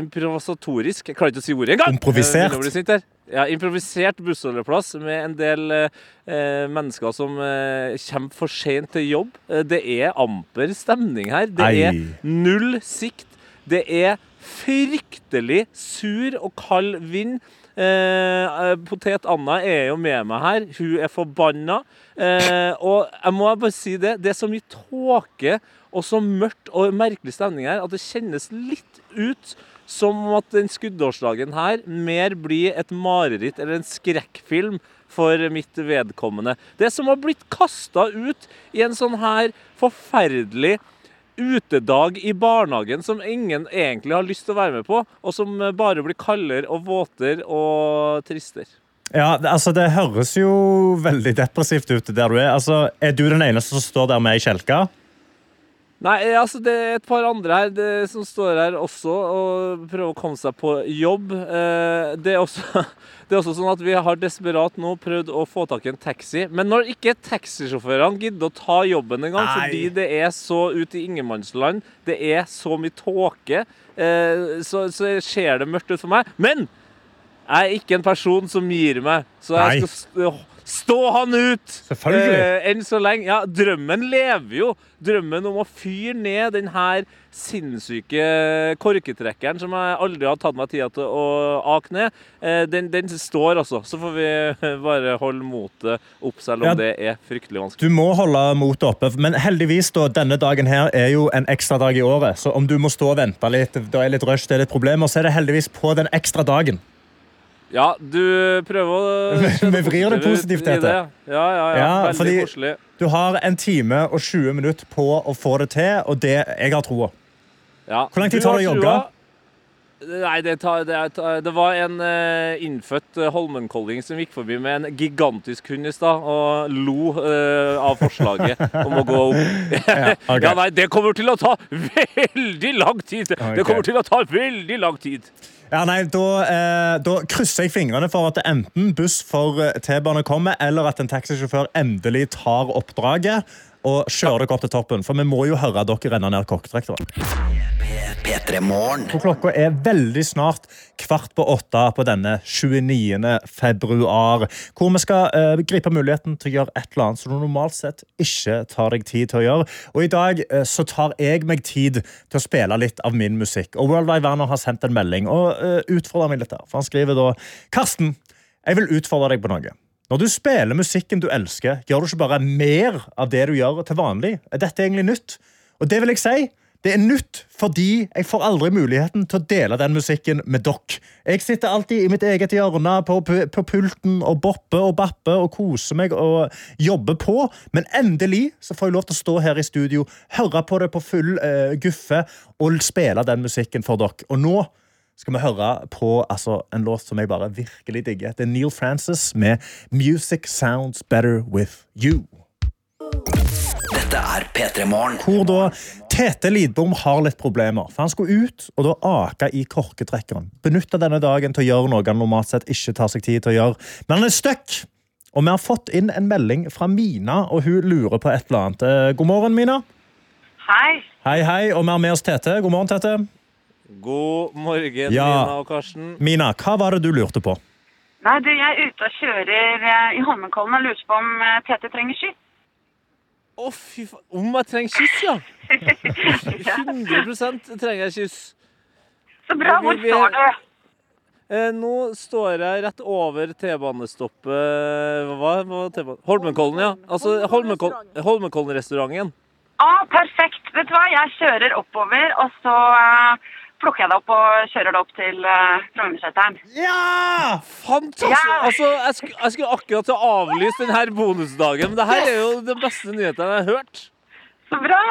improvisatorisk Jeg klarer ikke å si ordet engang! Improvisert. Eh. Ja, improvisert bussholdeplass med en del eh, mennesker som kommer for sent til jobb. Det er amper stemning her. Det Ei. er null sikt. Det er fryktelig sur og kald vind. Eh, eh, Potet Anna er jo med meg her. Hun er forbanna. Eh, og jeg må bare si det. Det er så mye tåke og så mørkt og merkelig stemning her at det kjennes litt ut som at den skuddårsdagen her mer blir et mareritt eller en skrekkfilm for mitt vedkommende. Det som har blitt kasta ut i en sånn her forferdelig utedag i barnehagen som ingen egentlig har lyst til å være med på, og som bare blir kaldere og våtere og tristere. Ja, altså Det høres jo veldig depressivt ut der du er. Altså, Er du den eneste som står der med ei kjelke? Nei, altså det er et par andre her det, som står her også og prøver å komme seg på jobb. Eh, det, er også, [LAUGHS] det er også sånn at vi har desperat nå prøvd å få tak i en taxi. Men når ikke taxisjåførene gidder å ta jobben engang Nei. fordi det er så ute i ingenmannsland, det er så mye tåke, eh, så, så ser det mørkt ut for meg. Men jeg er ikke en person som gir meg, så Nei. jeg skal stå, han ut! Selvfølgelig. Eh, enn så lenge. Ja, drømmen lever jo. Drømmen om å fyre ned den her sinnssyke korketrekkeren som jeg aldri har tatt meg tida til å ake ned, eh, den, den står altså. Så får vi [LAUGHS] bare holde motet opp, selv om Ja. det er fryktelig vanskelig. Du må holde motet oppe. Men heldigvis da, denne dagen her er jo en ekstra dag i året. Så om du må stå og vente litt, det er litt rush, det er litt problemer, så er det heldigvis på den ekstra dagen. Ja, du prøver å [LAUGHS] Vi vrir det positivt, dette. Det. Ja, ja, ja. Ja, Veldig koselig. Du har en time og 20 minutter på å få det til, og det jeg har troa. Ja. Hvor lang tid tar det å jogge? Nei, det, tar, det, tar, det var en uh, innfødt eh, holmenkolling som gikk forbi med en gigantisk hund i stad og lo uh, av forslaget [LAUGHS] om å gå opp. Ja, [LAUGHS] okay. ja, nei, det kommer til å ta veldig lang tid! Okay. Det kommer til å ta veldig lang tid. Ja, nei, da, eh, da krysser jeg fingrene for at enten buss for eh, T-bane kommer, eller at en taxisjåfør endelig tar oppdraget og kjøre dere opp til toppen. For vi må jo høre dere renne ned korktrekkeren. P3 Morgen. Og Klokka er veldig snart kvart på åtte på denne 29. februar, hvor vi skal eh, gripe muligheten til å gjøre et eller annet som du normalt sett ikke tar deg tid til å gjøre. Og i dag eh, så tar jeg meg tid til å spille litt av min musikk. Og World Wide Werner har sendt en melding og eh, utfordrer meg litt der. For han skriver da Karsten, jeg vil utfordre deg på noe. Når du spiller musikken du elsker, gjør du ikke bare mer av det du gjør til vanlig. Er dette egentlig nytt? Og det vil jeg si. Det er nytt fordi jeg får aldri muligheten til å dele den musikken med dere. Jeg sitter alltid i mitt eget hjørne på, på, pulten og bopper og bapper og koser meg og jobber på. Men endelig så får jeg lov til å stå her i studio, høre på det på full uh, guffe og spille den musikken for dere. Og nå skal vi høre på altså, en låt som jeg bare virkelig digger. Det er Neil Francis med 'Music Sounds Better With You'. Dette er P3 Morgen. Hvor da Tete Lidbom har litt problemer. For Han skulle ut og da ake i korketrekkeren. Benytta denne dagen til å gjøre noe han normalt sett ikke tar seg tid til å gjøre. Men han er stuck! Og vi har fått inn en melding fra Mina, og hun lurer på et eller annet. Eh, God morgen, Mina. Hei. Hei, hei. Og vi har med oss Tete. God morgen, Tete. God morgen, Ja. Mina og Karsten. Mina, hva var det du lurte på? Nei, du, jeg er ute og kjører eh, i Holmenkollen og lurer på om Peter Tete trenger skyss. Å, fy faen. Om jeg trenger kyss, ja! [LAUGHS] 100 trenger jeg kyss. Så bra. Hvor Vi- vi- står du? Eh, nå står jeg rett over T-banestoppet Hva var T-banen? Holmenkollen, ja. Altså Holmenkoll- Holmenkollen-restauranten. Ah, perfekt. Vet du hva, jeg kjører oppover, og så eh, plukker jeg det opp og kjører det opp til uh, Frognerseteren. Ja! Fantastisk! Ja! Altså, jeg, skulle, jeg skulle akkurat til å avlyse denne bonusdagen, men det her er jo den beste nyheten jeg har hørt. Så bra!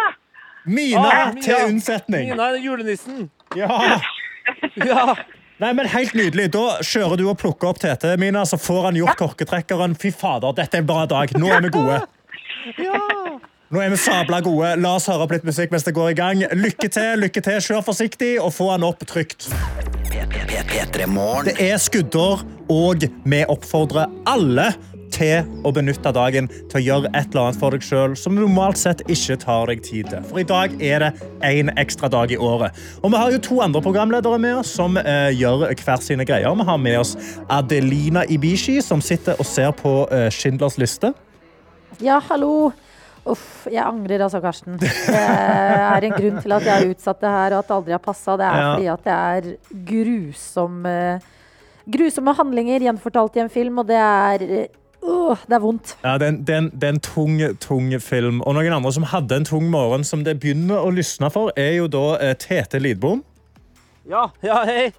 Mina Ah, til Mina. unnsetning. Mina er julenissen. Ja. [LAUGHS] Ja. Nei, men Helt nydelig. Da kjører du og plukker opp Tete, Mina, så får han gjort korketrekkeren. Fy fader, dette er en bra dag. Nå er vi gode. Nå er vi sabla gode. La oss høre opp litt musikk mens det går i gang. Lykke til, lykke til. Kjør forsiktig og få han opp trygt. Det er skuddår, og vi oppfordrer alle til å benytte dagen til å gjøre et eller annet for deg sjøl som du normalt sett ikke tar deg tid til. For i dag er det én ekstra dag i året. Og vi har jo to andre programledere med oss som eh, gjør hver sine greier. Vi har med oss Adelina Ibishi, som sitter og ser på eh, Schindlers liste. Ja, hallo. Uff, jeg angrer altså, Karsten. Det er en grunn til at jeg har utsatt det her, og at det aldri har passa. Det er Ja. fordi at det er grusomme, grusomme handlinger gjenfortalt i en film, og det er Uh, Det er vondt. Ja, det, er en, det, er en, det er en tung, tung film. Og noen andre som hadde en tung morgen som det begynner å lysne for, er jo da eh, Tete Lidbom. Ja, ja, hei.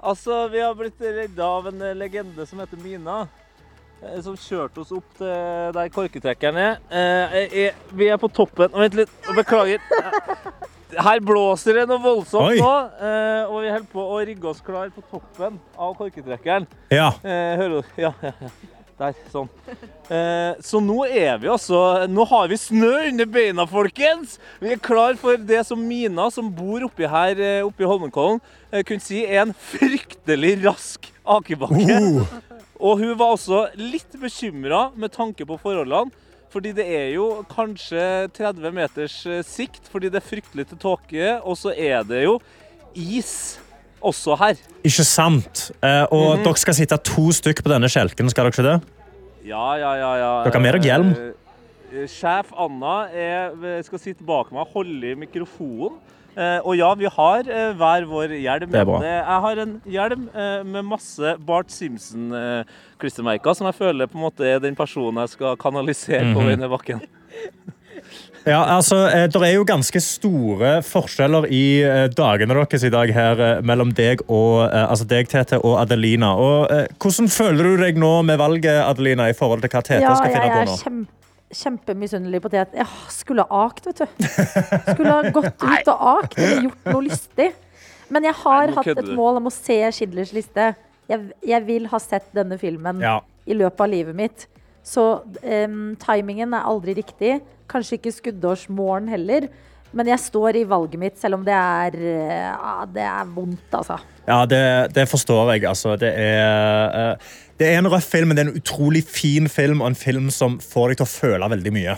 Altså, vi har blitt redda av en eh, legende som heter Mina. Eh, Som kjørte oss opp til der korketrekkeren er. Eh, Vi er på toppen Vent litt, beklager. Her blåser det noe voldsomt Oi. nå, eh, og vi holder på å rigge oss klar på toppen av korketrekkeren. Ja. Eh, hører du? Ja, ja, ja. Der, sånn. Eh, så nå er vi altså Nå har vi snø under beina, folkens! Vi er klar for det som Mina, som bor oppi her eh, oppi Holmenkollen, eh, kunne si er en fryktelig rask akebakke. Og hun var også litt bekymra med tanke på forholdene. Fordi det er jo kanskje 30 meters eh, sikt, fordi det er fryktelig til tåke. Og så er det jo is også her. Ikke sant? Eh, og Mhm. dere skal sitte to stykk på denne skjelken, skal dere ikke det? Ja, ja, ja. ja. Dere har med dere hjelm? Eh, Sjef Anna er, skal sitte bak meg og holde i mikrofonen. Eh, og ja, vi har eh, hver vår hjelm. Det er bra. Eh, jeg har en hjelm med masse Bart Simpson-klistremerker, som jeg føler på en måte er den personen jeg skal kanalisere på Mhm. vei ned bakken. [LAUGHS] Ja, altså, Det er jo ganske store forskjeller i dagene deres i dag her mellom deg og altså deg, Tete, og Adelina. Og, hvordan føler du deg nå med valget, Adelina, i forhold til hva Tete Ja, skal jeg finne på er nå? kjempe, kjempemisunnelig på det. Jeg skulle ha akt, vet du. Skulle ha gått ut og akt eller gjort noe lystig. Men jeg har Nei, hatt et mål om å se Schindlers liste. Jeg, jeg vil ha sett denne filmen Ja. i løpet av livet mitt. Så um, timingen er aldri riktig. Kanskje ikke skuddårsmorgen heller. Men jeg står i valget mitt, selv om det er, eh, ja, det er vondt, altså. Ja, det, det forstår jeg. Altså, det, er, eh, det er en røff film, men det er en utrolig fin film, og en film som får deg til å føle veldig mye.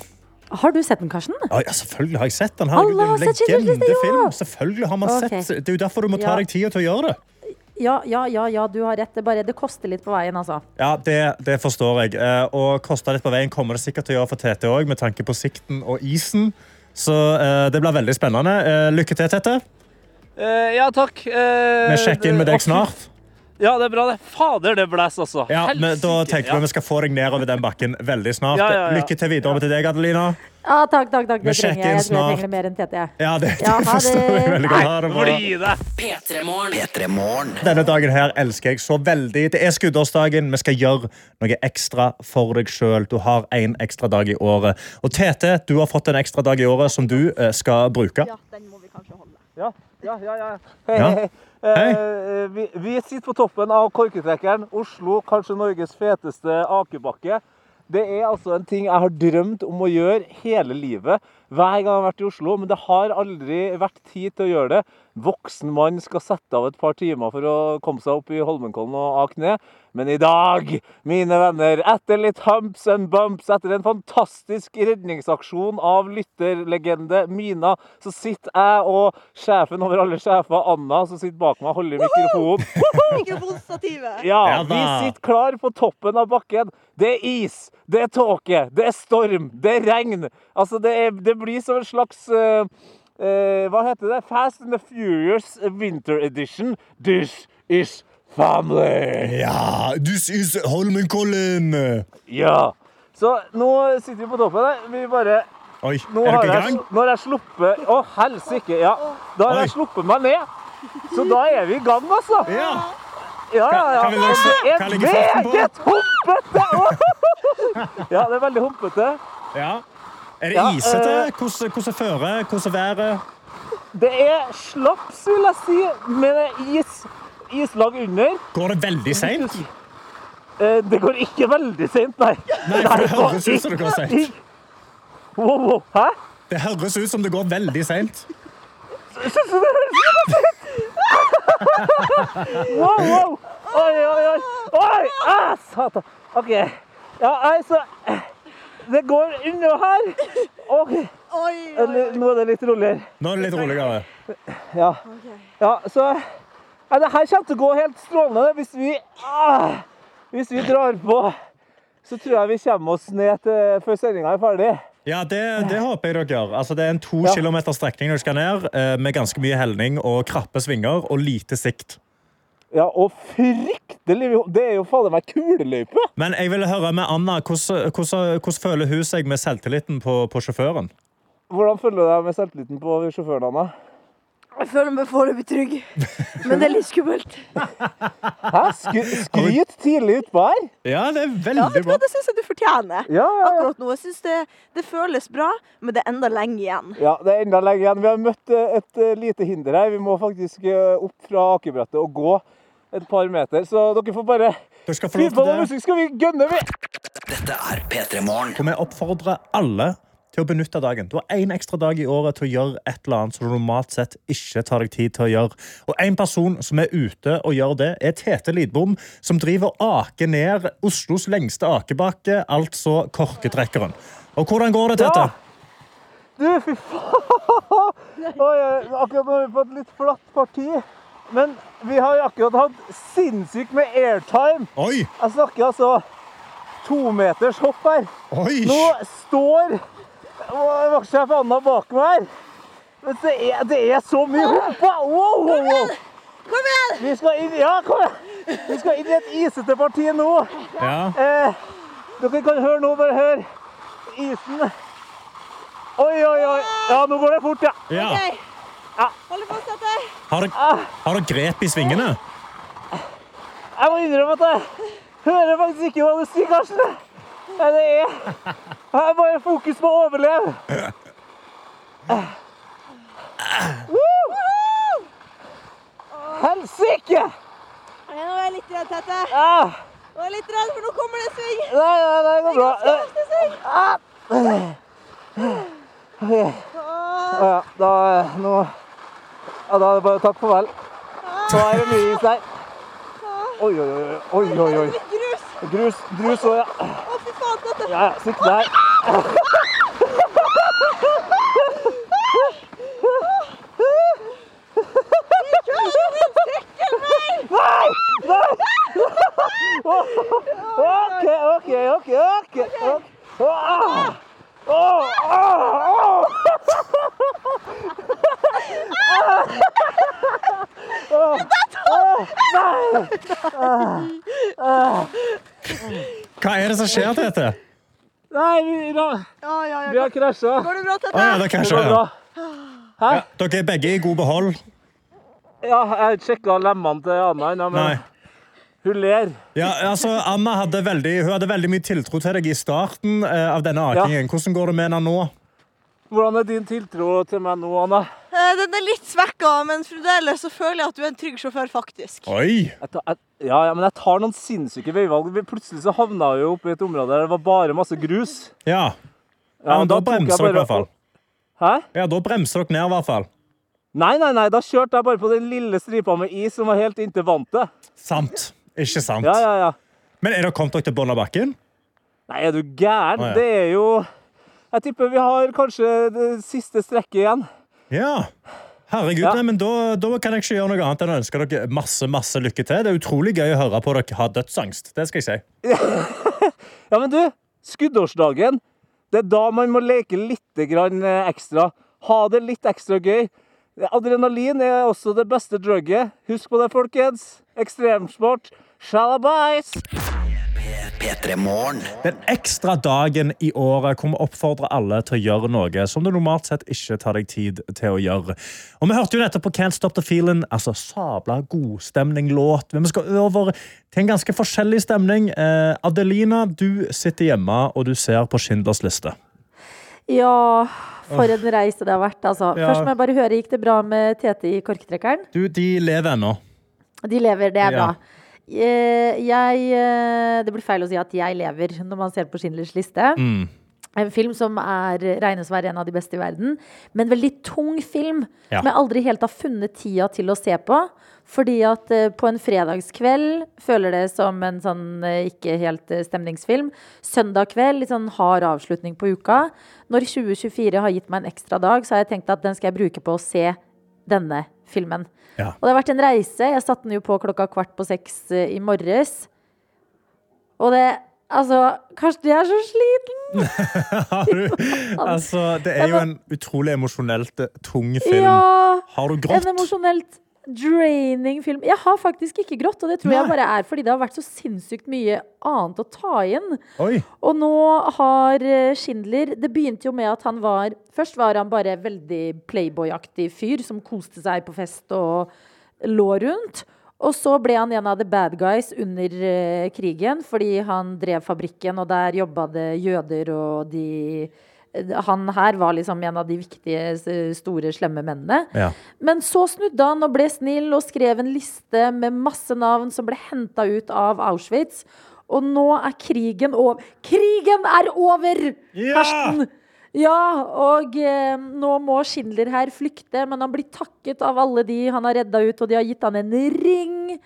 Har du sett den, Karsten? Ja, ja, selvfølgelig har jeg sett den. Herregud, det er en Schindlers ja! Selvfølgelig har man okay. sett Det er jo derfor du må ta Ja. deg tid til å gjøre det. Ja, ja, ja, ja, du har rett. Det, bare, det koster litt på veien, altså. Ja, det, det forstår jeg. Eh, Og kosta litt på veien kommer det sikkert til å gjøre for Tete òg, med tanke på sikten og isen. Så eh, det blir veldig spennende. Eh, lykke til, Tete. Eh, ja, takk. Vi sjekker inn med deg snart. Ja, det er bra, det. Fader, det blæs, altså. Ja, men Da tenker vi vi skal få deg nedover den bakken veldig snart. Ja, ja, ja. Lykke til videre til deg, Adelina. Ja, takk, takk, takk. Vi Det trenger sjekker jeg. Jeg tror jeg trenger mer enn Tete. Ja, det, [LAUGHS] det forstår jeg veldig godt. Ha det bra. Petremorne. det! P3 Denne dagen her elsker jeg så veldig. Det er skuddårsdagen. Vi skal gjøre noe ekstra for deg sjøl. Du har én ekstra dag i året. Og Tete, du har fått en ekstra dag i året som du eh, skal bruke. Ja, den må vi kanskje holde. ja, ja. ja. Hei, Ja. Hei. Eh, vi, vi sitter på toppen av korketrekkeren. Oslo, kanskje Norges feteste akebakke. Det er altså en ting jeg har drømt om å gjøre hele livet. Hver gang jeg har vært i Oslo, men det har aldri vært tid til å gjøre det. Voksen mann skal sette av et par timer for å komme seg opp i Holmenkollen og ake ned. Men i dag, mine venner, etter litt humps and bumps, etter en fantastisk redningsaksjon av lytterlegende Mina, så sitter jeg og sjefen over alle sjefer, Anna, som sitter bak meg og holder mikrofonen. Mikrofonstativet. Ja, Ja vi sitter klar på toppen av bakken. Det er is, det er tåke, det er storm, det er regn. Altså, det, er, det blir som en slags uh, uh, Hva heter det? Fast and the Furious Winter Edition. This is family. Ja, this is Holmenkollen. Ja. Så nå sitter vi på toppen Der. Vi bare Oi, Nå er dere i jeg, gang? nå har jeg sluppet Å, helsike. Ja. Da har jeg sluppet meg ned. Så da er vi i gang, altså. Ja. Ja, ja. Kan vi kan det er meget humpete! [LAUGHS] Ja, det er veldig humpete. Ja. Er det Ja, isete? eh, Hvordan, hvordan fører? Hvordan været? Det er slaps, vil jeg si, med is, islag under. Går det veldig seint? Eh, Det går ikke veldig sent, nei. Nei, for det høres ut som det går. Wow, wow. Hæ? Det høres ut som det går veldig seint. Syns du det høres ut som Wow, wow. Oi, oi, oi. Oi, ah, satan. OK. Ja, altså Det går unna her. OK. Nå er det litt roligere. Nå er det litt roligere. Ja. ja så ja, Det her kommer til å gå helt strålende. Hvis vi, ah, hvis vi drar på, så tror jeg vi kommer oss ned til før sendinga er ferdig. Ja, det, det håper jeg dere gjør. Altså, det er en to Ja. kilometer strekning dere skal ned, eh, med ganske mye helning og krappe svinger og lite sikt. Ja, og fryktelig Det er jo fader meg kuleløype! Men jeg vil høre med Anna, hvordan, hvordan, hvordan føler hun seg med selvtilliten på, på sjåføren? Hvordan føler du deg med selvtilliten på sjåføren, Anna? Jeg føler meg foreløpig trygg, men det er litt skummelt. Hæ? Skry, skryt tidlig utpå her? Ja, det er Ja, veldig vet du hva, Det syns jeg du fortjener Ja, ja, ja. akkurat nå. Jeg synes det, det føles bra, men det er enda lenge igjen. Ja, det er enda lenge igjen. Vi har møtt eh, et eh, lite hinder her. Vi må faktisk eh, opp fra akebrettet og gå et par meter. Så dere får bare lov til det. musikk skal vi gønne, vi! Dette er P3 Morgen. Og vi oppfordrer alle til å benytte dagen. Du har én ekstra dag i året til å gjøre et eller annet som du normalt sett ikke tar deg tid til å gjøre. Og en person som er ute og gjør det, er Tete Lidbom, som driver og aker ned Oslos lengste akebakke, altså Korketrekkeren. Og hvordan går det, Tete? Ja. Du, fy faen! Oi, akkurat nå har vi fått litt flatt parti. Men vi har akkurat hatt sinnssykt med airtime. Oi! Jeg snakker altså tometers hopp her. Oi! Nå står vaktsjef jeg bak meg her. Men det er, det er så mye humpa! Wow, wow, wow. Kom igjen! Vi skal inn, ja, kom igjen. Vi skal inn i et isete parti nå. Ja. Eh, dere kan høre nå, bare hør isen. Oi, oi, oi. Ja, nå går det fort, ja. ja. Ok. Hold fast dette. Har dere har dere grep i svingene? Jeg må innrømme at jeg hører faktisk ikke hva du sier, Karsten. Nei, det er Jeg har bare fokus på å overleve. Helsike! Nå er jeg litt redd, Tete. Ah, Nå er jeg litt redd, for nå kommer det sving. Nei, nei, nei, det går bra. Heftig sving. Ja, da nå Ja, da er det bare å takke farvel. Nå er det mye is der. Oi, oi, oi. oi, oi, drus grus òg, ja. Å, fy faen, dette Ja, ja, sitt der. Nei! Nei! OK, OK, OK. ok, ok. Åh! Åh, åh, åh! Åh, åh, Nei! Hva er det som skjer, Tete? Nei, vi, da, Ja, ja, ja. vi har krasja. Går det bra, Tete? Tete? ja, det Det krasjer, går ja. bra. Dere er begge i god behold? Ja, jeg sjekka lemmene til Anna men Nei. Hun ler. Ja, altså, Anna hadde veldig, hun hadde veldig mye tiltro til deg i starten eh, av denne akingen. Hvordan går det med henne nå? Hvordan er din tiltro til meg nå, Anna? Eh, Den er litt svekka, men fremdeles så føler jeg at du er en trygg sjåfør, faktisk. Oi! Jeg tar, jeg, ja, ja, men jeg tar noen sinnssyke veivalg. Plutselig så havna jeg jo oppe i et område der det var bare masse grus. Ja. ja men da da bremser dere i hvert fall. Hæ? Ja, da bremser dere ned i hvert fall. Nei, nei, nei, da kjørte jeg bare på den lille stripa med is som var helt inntil vantet. Sant. Ikke sant. Ja, ja, ja. Men er dere kommet dere til bunnen av bakken? Nei, er du gæren? Ah, ja. Det er jo Jeg tipper vi har kanskje det siste strekket igjen. Ja. Herregud, Ja. nei, men da, da kan jeg ikke gjøre noe annet enn å ønske dere masse masse lykke til. Det er utrolig gøy å høre på dere ha dødsangst. Det skal jeg si. [LAUGHS] Ja, men du, skuddårsdagen, det er da man må leke litt grann eh, ekstra. Ha det litt ekstra gøy. Adrenalin er også det beste drugget. Husk på det, folkens. Ekstremsport. Shalabais! Den ekstra dagen i året hvor vi oppfordrer alle til å gjøre noe som du normalt sett ikke tar deg tid til å gjøre. Og Vi hørte jo nettopp på Can't Stop The Feeling, altså sabla godstemning-låt. Men vi skal over til en ganske forskjellig stemning. Eh, Adelina, du sitter hjemme og du ser på Schindlers liste. Ja, for en reise det har vært, altså. Ja. Først må jeg bare høre, gikk det bra med Tete i korktrekkeren? Du, De lever ennå. De lever, det er Ja. bra. Jeg eh, Det blir feil å si at jeg lever når man ser på Schindlers liste. Mm. En film som er, regnes å være en av de beste i verden. Men veldig tung film, Ja. som jeg aldri helt har funnet tida til å se på. Fordi at eh, på en fredagskveld føler det som en sånn eh, ikke helt eh, stemningsfilm. Søndag kveld, litt sånn hard avslutning på uka. Når 2024 har gitt meg en ekstra dag, så har jeg tenkt at den skal jeg bruke på å se denne filmen. Ja. Og det har vært en reise. Jeg satte den jo på klokka kvart på seks eh, i morges. Og det Altså, Karsten, jeg er så sliten! [LAUGHS] Har du, altså, det er jo en utrolig emosjonelt eh, tung film. Ja, Har du grått? En emosjonelt draining film. Jeg har faktisk ikke grått, og det tror jeg bare er fordi det har vært så sinnssykt mye annet å ta inn. Oi. Og nå har eh, Schindler Det begynte jo med at han var Først var han bare veldig playboy-aktig fyr som koste seg på fest og lå rundt. Og så ble han en av the bad guys under eh, krigen, fordi han drev fabrikken, og der jobba det jøder, og de Han her var liksom en av de viktige, store, slemme mennene. Ja. Men så snudde han og ble snill og skrev en liste med masse navn som ble henta ut av Auschwitz. Og nå er krigen over. Krigen er over, Ja! Karsten! Ja, og eh, nå må Schindler her flykte, men han blir takket av alle de han har redda ut, og de har gitt han en ring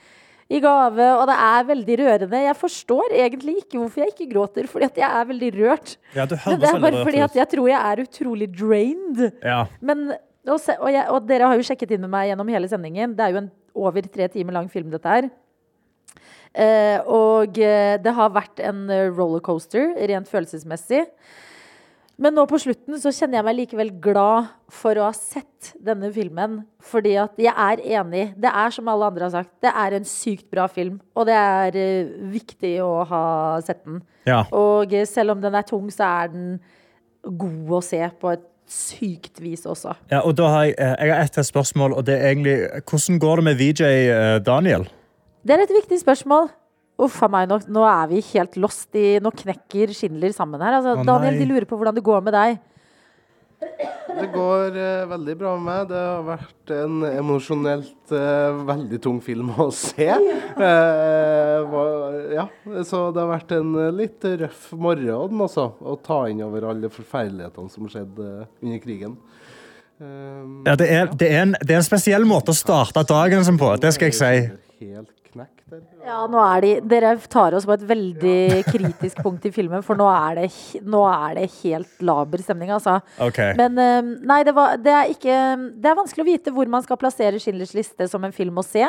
i gave, og det er veldig rørende. Jeg forstår egentlig ikke hvorfor jeg ikke gråter, fordi at jeg er veldig rørt. Ja, det er bare fordi at jeg tror jeg er utrolig drained. Ja. Men, og, se, og, jeg, og dere har jo sjekket inn med meg gjennom hele sendingen. Det er jo en over tre timer lang film, dette her. Eh, og eh, det har vært en eh, rollercoaster, rent følelsesmessig. Men nå på slutten så kjenner jeg meg likevel glad for å ha sett denne filmen. Fordi at jeg er enig. Det er som alle andre har sagt, det er en sykt bra film. Og det er uh, viktig å ha sett den. Ja. Og selv om den er tung, så er den god å se på et sykt vis også. Ja, og da har jeg, eh, jeg har ett spørsmål, og det er egentlig Hvordan går det med VJ eh, Daniel? Det er et viktig spørsmål. Uff a meg, nå, nå er vi helt lost i Nå knekker Schindler sammen her. Altså, Å, Daniel, de lurer på hvordan det går med deg. Det går uh, veldig bra med meg. Det har vært en emosjonelt uh, veldig tung film å se. Uh, var, ja, så det har vært en eh, litt røff morgen også, å ta inn over alle forferdelighetene som skjedde eh, under krigen. Eh, Ja, det, er, det, er en, det er en spesiell måte å starte dagen som på, det skal jeg si. Helt. Ja, nå er de Dere tar oss på et veldig [LAUGHS] kritisk punkt i filmen, for nå er det, nå er det helt laber stemning, altså. Okay. Men eh, nei, det, var, det er ikke Det er vanskelig å vite hvor man skal plassere Schindlers liste som en film å se.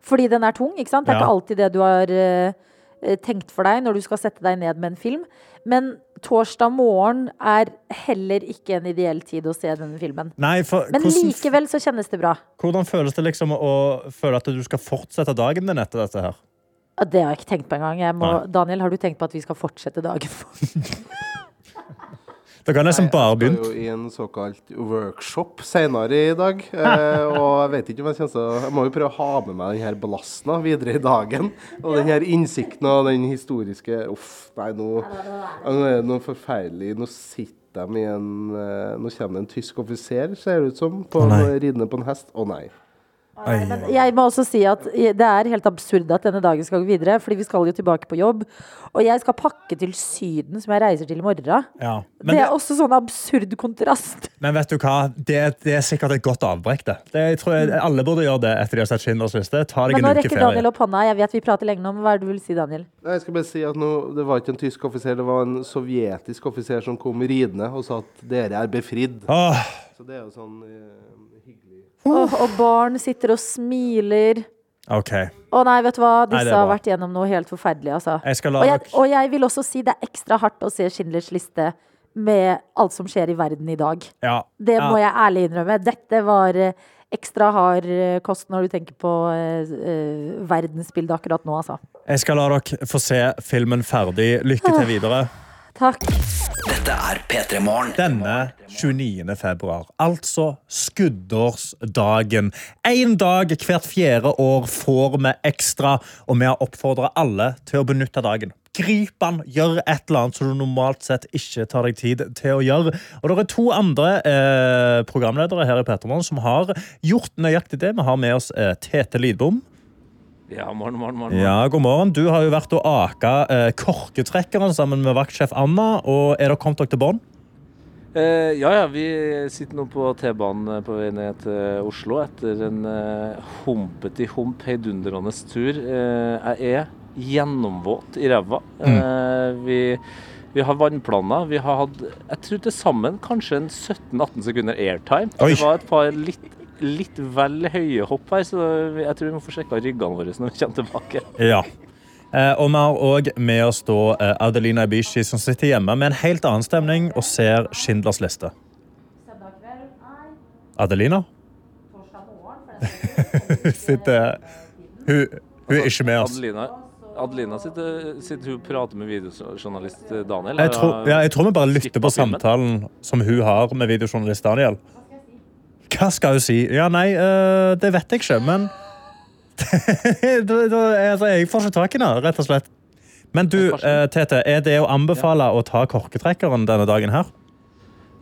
Fordi den er tung, ikke sant? Det er Ja. ikke alltid det du har eh, tenkt for deg når du skal sette deg ned med en film. Men torsdag morgen er heller ikke en ideell tid å se denne filmen. Nei, for Men hvordan, likevel så kjennes det bra. hvordan føles det liksom å føle at du skal fortsette dagen din etter dette her? Det har jeg ikke tenkt på engang. Daniel, har du tenkt på at vi skal fortsette dagen? [LAUGHS] Dere har nesten bare Jeg begynt. skal jo i en såkalt workshop senere i dag. Eh, [LAUGHS] og jeg vet ikke om jeg kommer til Jeg må jo prøve å ha med meg den her ballasten videre i dagen. Og den her innsikten og den historiske Uff, nei, nå, nå er det noe forferdelig. Nå sitter de i en eh, Nå kommer det en tysk offiser, ser det ut som, på, nei. ridende på en hest. Å nei. Men jeg må også si at det er helt absurd at denne dagen skal gå videre, fordi vi skal jo tilbake på jobb. Og jeg skal pakke til Syden, som jeg reiser til i morgen. Ja. Men, det er det, også sånn absurd kontrast. [LAUGHS] men vet du hva? Det, det er sikkert et godt avbrekk. Det. det jeg tror jeg, alle burde gjøre det etter de har sett Schindlers liste. Ta deg Men nå en uke rekker. Daniel opp hånda. Jeg vet vi prater lenge nå, men hva er det du vil si, Daniel? Nei, Jeg skal bare si at nå, Det var ikke en tysk offiser, det var en sovjetisk offiser som kom ridende og sa at dere er befridd. Åh, Så det er jo sånn eh, Åh, og barn sitter og smiler. OK. Å nei, vet du hva? Disse nei, har vært gjennom noe helt forferdelig, altså. Jeg Og jeg, og jeg vil også si det er ekstra hardt å se Schindlers liste med alt som skjer i verden i dag. Ja. Det ja. må jeg ærlig innrømme. Dette var eh, ekstra hard eh, kost når du tenker på uh, verdensbildet akkurat nå, altså. Jeg skal la dere få se filmen ferdig. Lykke til [SIGHS] videre. Takk. Dette er P3 Morgen. Denne 29. februar, altså skuddårsdagen. Én dag hvert fjerde år får vi ekstra, og vi har oppfordra alle til å benytte dagen. Grip den, gjør et eller annet som du normalt sett ikke tar deg tid til å gjøre. Og det er to andre eh, programledere her i Petermann som har gjort nøyaktig det. Vi har med oss eh, Tete Lidbom. Ja, morgen, morgen, morgen. Ja, god morgen. Du har jo vært og aka eh, korketrekkeren sammen med vaktsjef Anna. og Er dere kommet dere til bånn? Eh, ja, ja, vi sitter nå på T-banen eh, på vei ned til Oslo etter en eh, humpete hump heidundrende tur. Eh, jeg er gjennomvåt i ræva. Mm. Eh, vi, vi har vannplaner. Vi har hatt jeg tror til sammen kanskje en 17-18 sekunder airtime. Oi. Det var et par litt, litt vel høye hopp her, så jeg tror vi må få sjekka ryggene våre når vi kommer tilbake. Ja. Eh, og vi har òg med oss da eh, Adelina Ibishi, som sitter hjemme med en helt annen stemning og ser Schindlers liste. Adelina? Sitter hun, hun er ikke med oss. Adelina, Adelina sitter, sitter hun prater med videojournalist Daniel. Jeg tror, ja, jeg tror vi bare lytter på samtalen som hun har med videojournalist Daniel. Hva skal hun si? Ja, nei, eh, det vet jeg ikke, men [LAUGHS] altså, Jeg får ikke tak i henne, rett og slett. Men du, eh, Tete, er det å anbefale å ta korketrekkeren denne dagen her?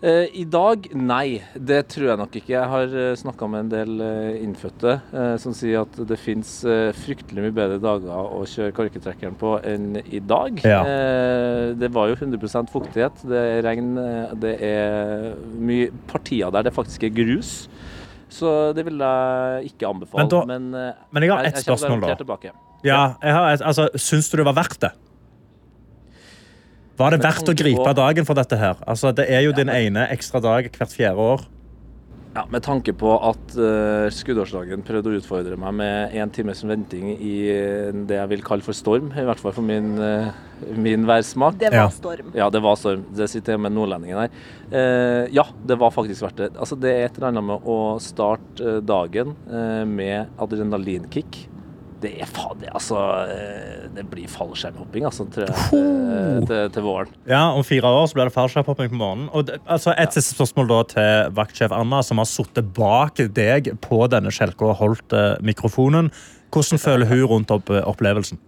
Eh, I dag, nei. Det tror jeg nok ikke. Jeg har uh, snakka med en del eh, innfødte eh, som sier at det fins fryktelig mye bedre dager å kjøre korketrekkeren på enn i dag. Ja. Eh, det var jo 100% fuktighet, det er regn, eh, det er mye partier der det faktisk er grus. Så det vil jeg ikke anbefale. Men da- men, eh, men jeg har ett spørsmål, da. Ja, jeg har, altså, Syns du det var verdt det? Var det verdt å gripe dagen for dette her? Altså, det er jo din ene ekstra dag hvert fjerde år. Ja, Med tanke på at uh, skuddårsdagen prøvde å utfordre meg med én times venting i eh, det jeg vil kalle for storm, i hvert fall for min, uh, min værsmak. Det var storm. Ja, det var storm. Det sitter jeg med nordlendingen her. Uh, ja, det var faktisk verdt det. Altså, det er et eller annet med å starte eh, dagen eh, med adrenalinkick. Det er faen det, altså eh, Det blir fallskjermhopping, altså, tror til, til, til våren. Ja, Om fire år så blir det fallskjermhopping på morgenen. Og det, altså, et siste spørsmål da til vaktsjef Anna, som har sittet bak deg på denne skjelka og holdt eh, mikrofonen. Hvordan føler hun rundt opp, opplevelsen?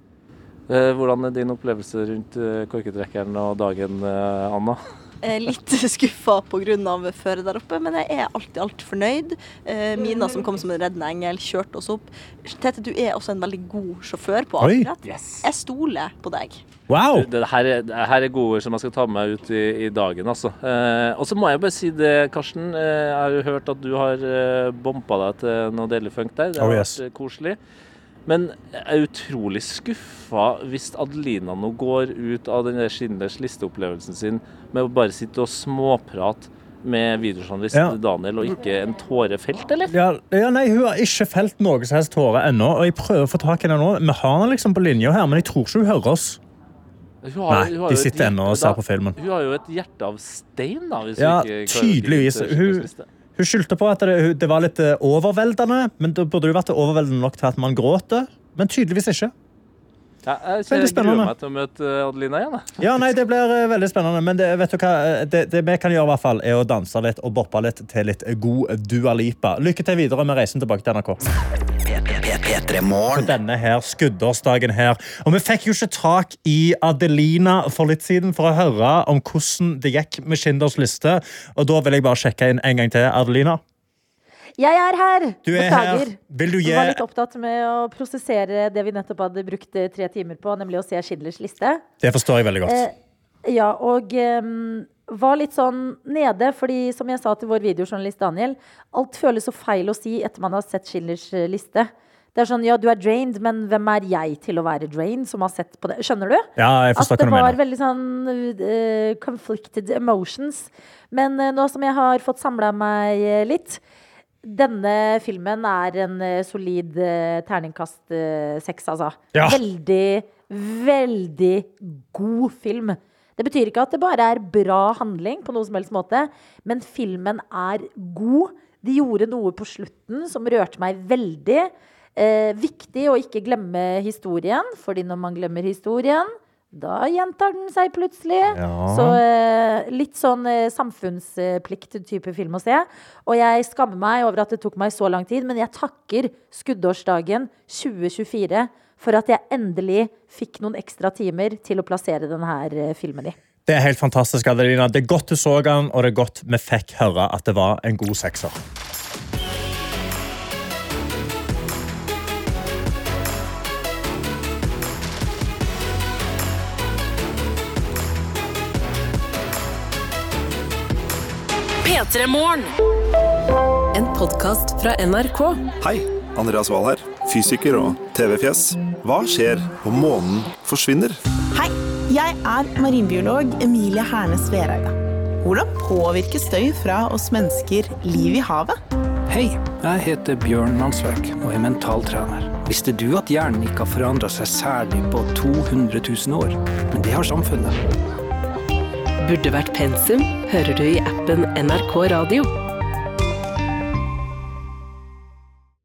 Eh, hvordan er din opplevelse rundt eh, korketrekkeren og dagen, eh, Anna? Er litt [LAUGHS] skuffa pga. føret der oppe, men jeg er alltid alt fornøyd. Eh, Mina, som kom som en reddende engel, kjørte oss opp. Tete, du er også en veldig god sjåfør på akkurat. akkurat. Jeg stoler på deg. Wow! Det, her er, det her er gode ord som jeg skal ta med meg ut i, i dagen. Altså. Eh, og så må jeg bare si det, Karsten. Eh, jeg har jo hørt at du har eh, bompa deg til noe deilig funk der. Det har Oh, yes. vært eh, koselig. Men jeg er utrolig skuffa hvis Adelina nå går ut av den der Schindlers liste-opplevelsen sin med å bare sitte og småprate med videojournalist Ja. Daniel, og ikke en tåre felt, eller? Ja, ja, nei, Hun har ikke felt noe som helst tåre ennå. og jeg prøver å få tak i henne nå. Vi har henne liksom på linja her, men jeg tror ikke hun hører oss. Hun har- Nei, de sitter ennå og ser på filmen. Hun har jo et hjerte av stein, da. Hvis Ja, tydeligvis. Hun. Hun skyldte på at det, det var litt eh, overveldende, men det burde jo vært overveldende nok til at man gråter. Men tydeligvis ikke. Ja, jeg, Veldig jeg gruer meg til å møte eh, Adelina igjen. Ja, nei, Det blir eh, veldig spennende. Men det, vet du hva? Det, det vi kan gjøre, i hvert fall, er å danse litt og boppe litt til litt god Dua Lipa. Lykke til videre med reisen tilbake til NRK. P3 På denne her skuddårsdagen her. Og vi fikk jo ikke tak i Adelina for litt siden for å høre om hvordan det gikk med Schindlers liste. Og da vil jeg bare sjekke inn en gang til. Adelina, Jeg er her! du er Beklager. her. Vil du gi Jeg var litt opptatt med å prosessere det vi nettopp hadde brukt eh, tre timer på, nemlig å se Schindlers liste. Det forstår jeg veldig godt. Eh, ja, og ehm, var litt sånn nede, fordi som jeg sa til vår videojournalist Daniel, alt føles så feil å si etter man har sett Schindlers eh, liste. Det er sånn, ja, du er drained, men hvem er jeg til å være drained, som har sett på det? Skjønner du? Ja, jeg forstår At det hva du var mener. veldig sånn uh, conflicted emotions. Men uh, nå som jeg har fått samla meg uh, litt Denne filmen er en solid terningkast seks, altså. Ja. Veldig, veldig god film. Det betyr ikke at det bare er bra handling på noen som helst måte, men filmen er god. De gjorde noe på slutten som rørte meg veldig. Eh, viktig å ikke glemme historien, fordi når man glemmer historien, da gjentar den seg plutselig. Ja. Så eh, litt sånn eh, samfunnsplikt-type film å se. Og jeg skammer meg over at det tok meg så lang tid, men jeg takker skuddårsdagen 2024 for at jeg endelig fikk noen ekstra timer til å plassere denne eh, filmen i. Det er helt fantastisk, Adelina. Det er godt du så den, og det er godt vi fikk høre at det var en god sekser. P3 En podkast fra NRK. Hei, Andreas Wahl her. Fysiker og TV-fjes. Hva skjer om månen forsvinner? Hei, jeg er marinbiolog Emilie Hernes Vereide. Hvordan påvirker støy fra oss mennesker liv i havet? Hei, jeg heter Bjørn Mansverk og er mentaltrener. Visste du at hjernen ikke har forandra seg særlig på 200 000 år? Men det har samfunnet. Burde vært pensum hører du i appen NRK Radio.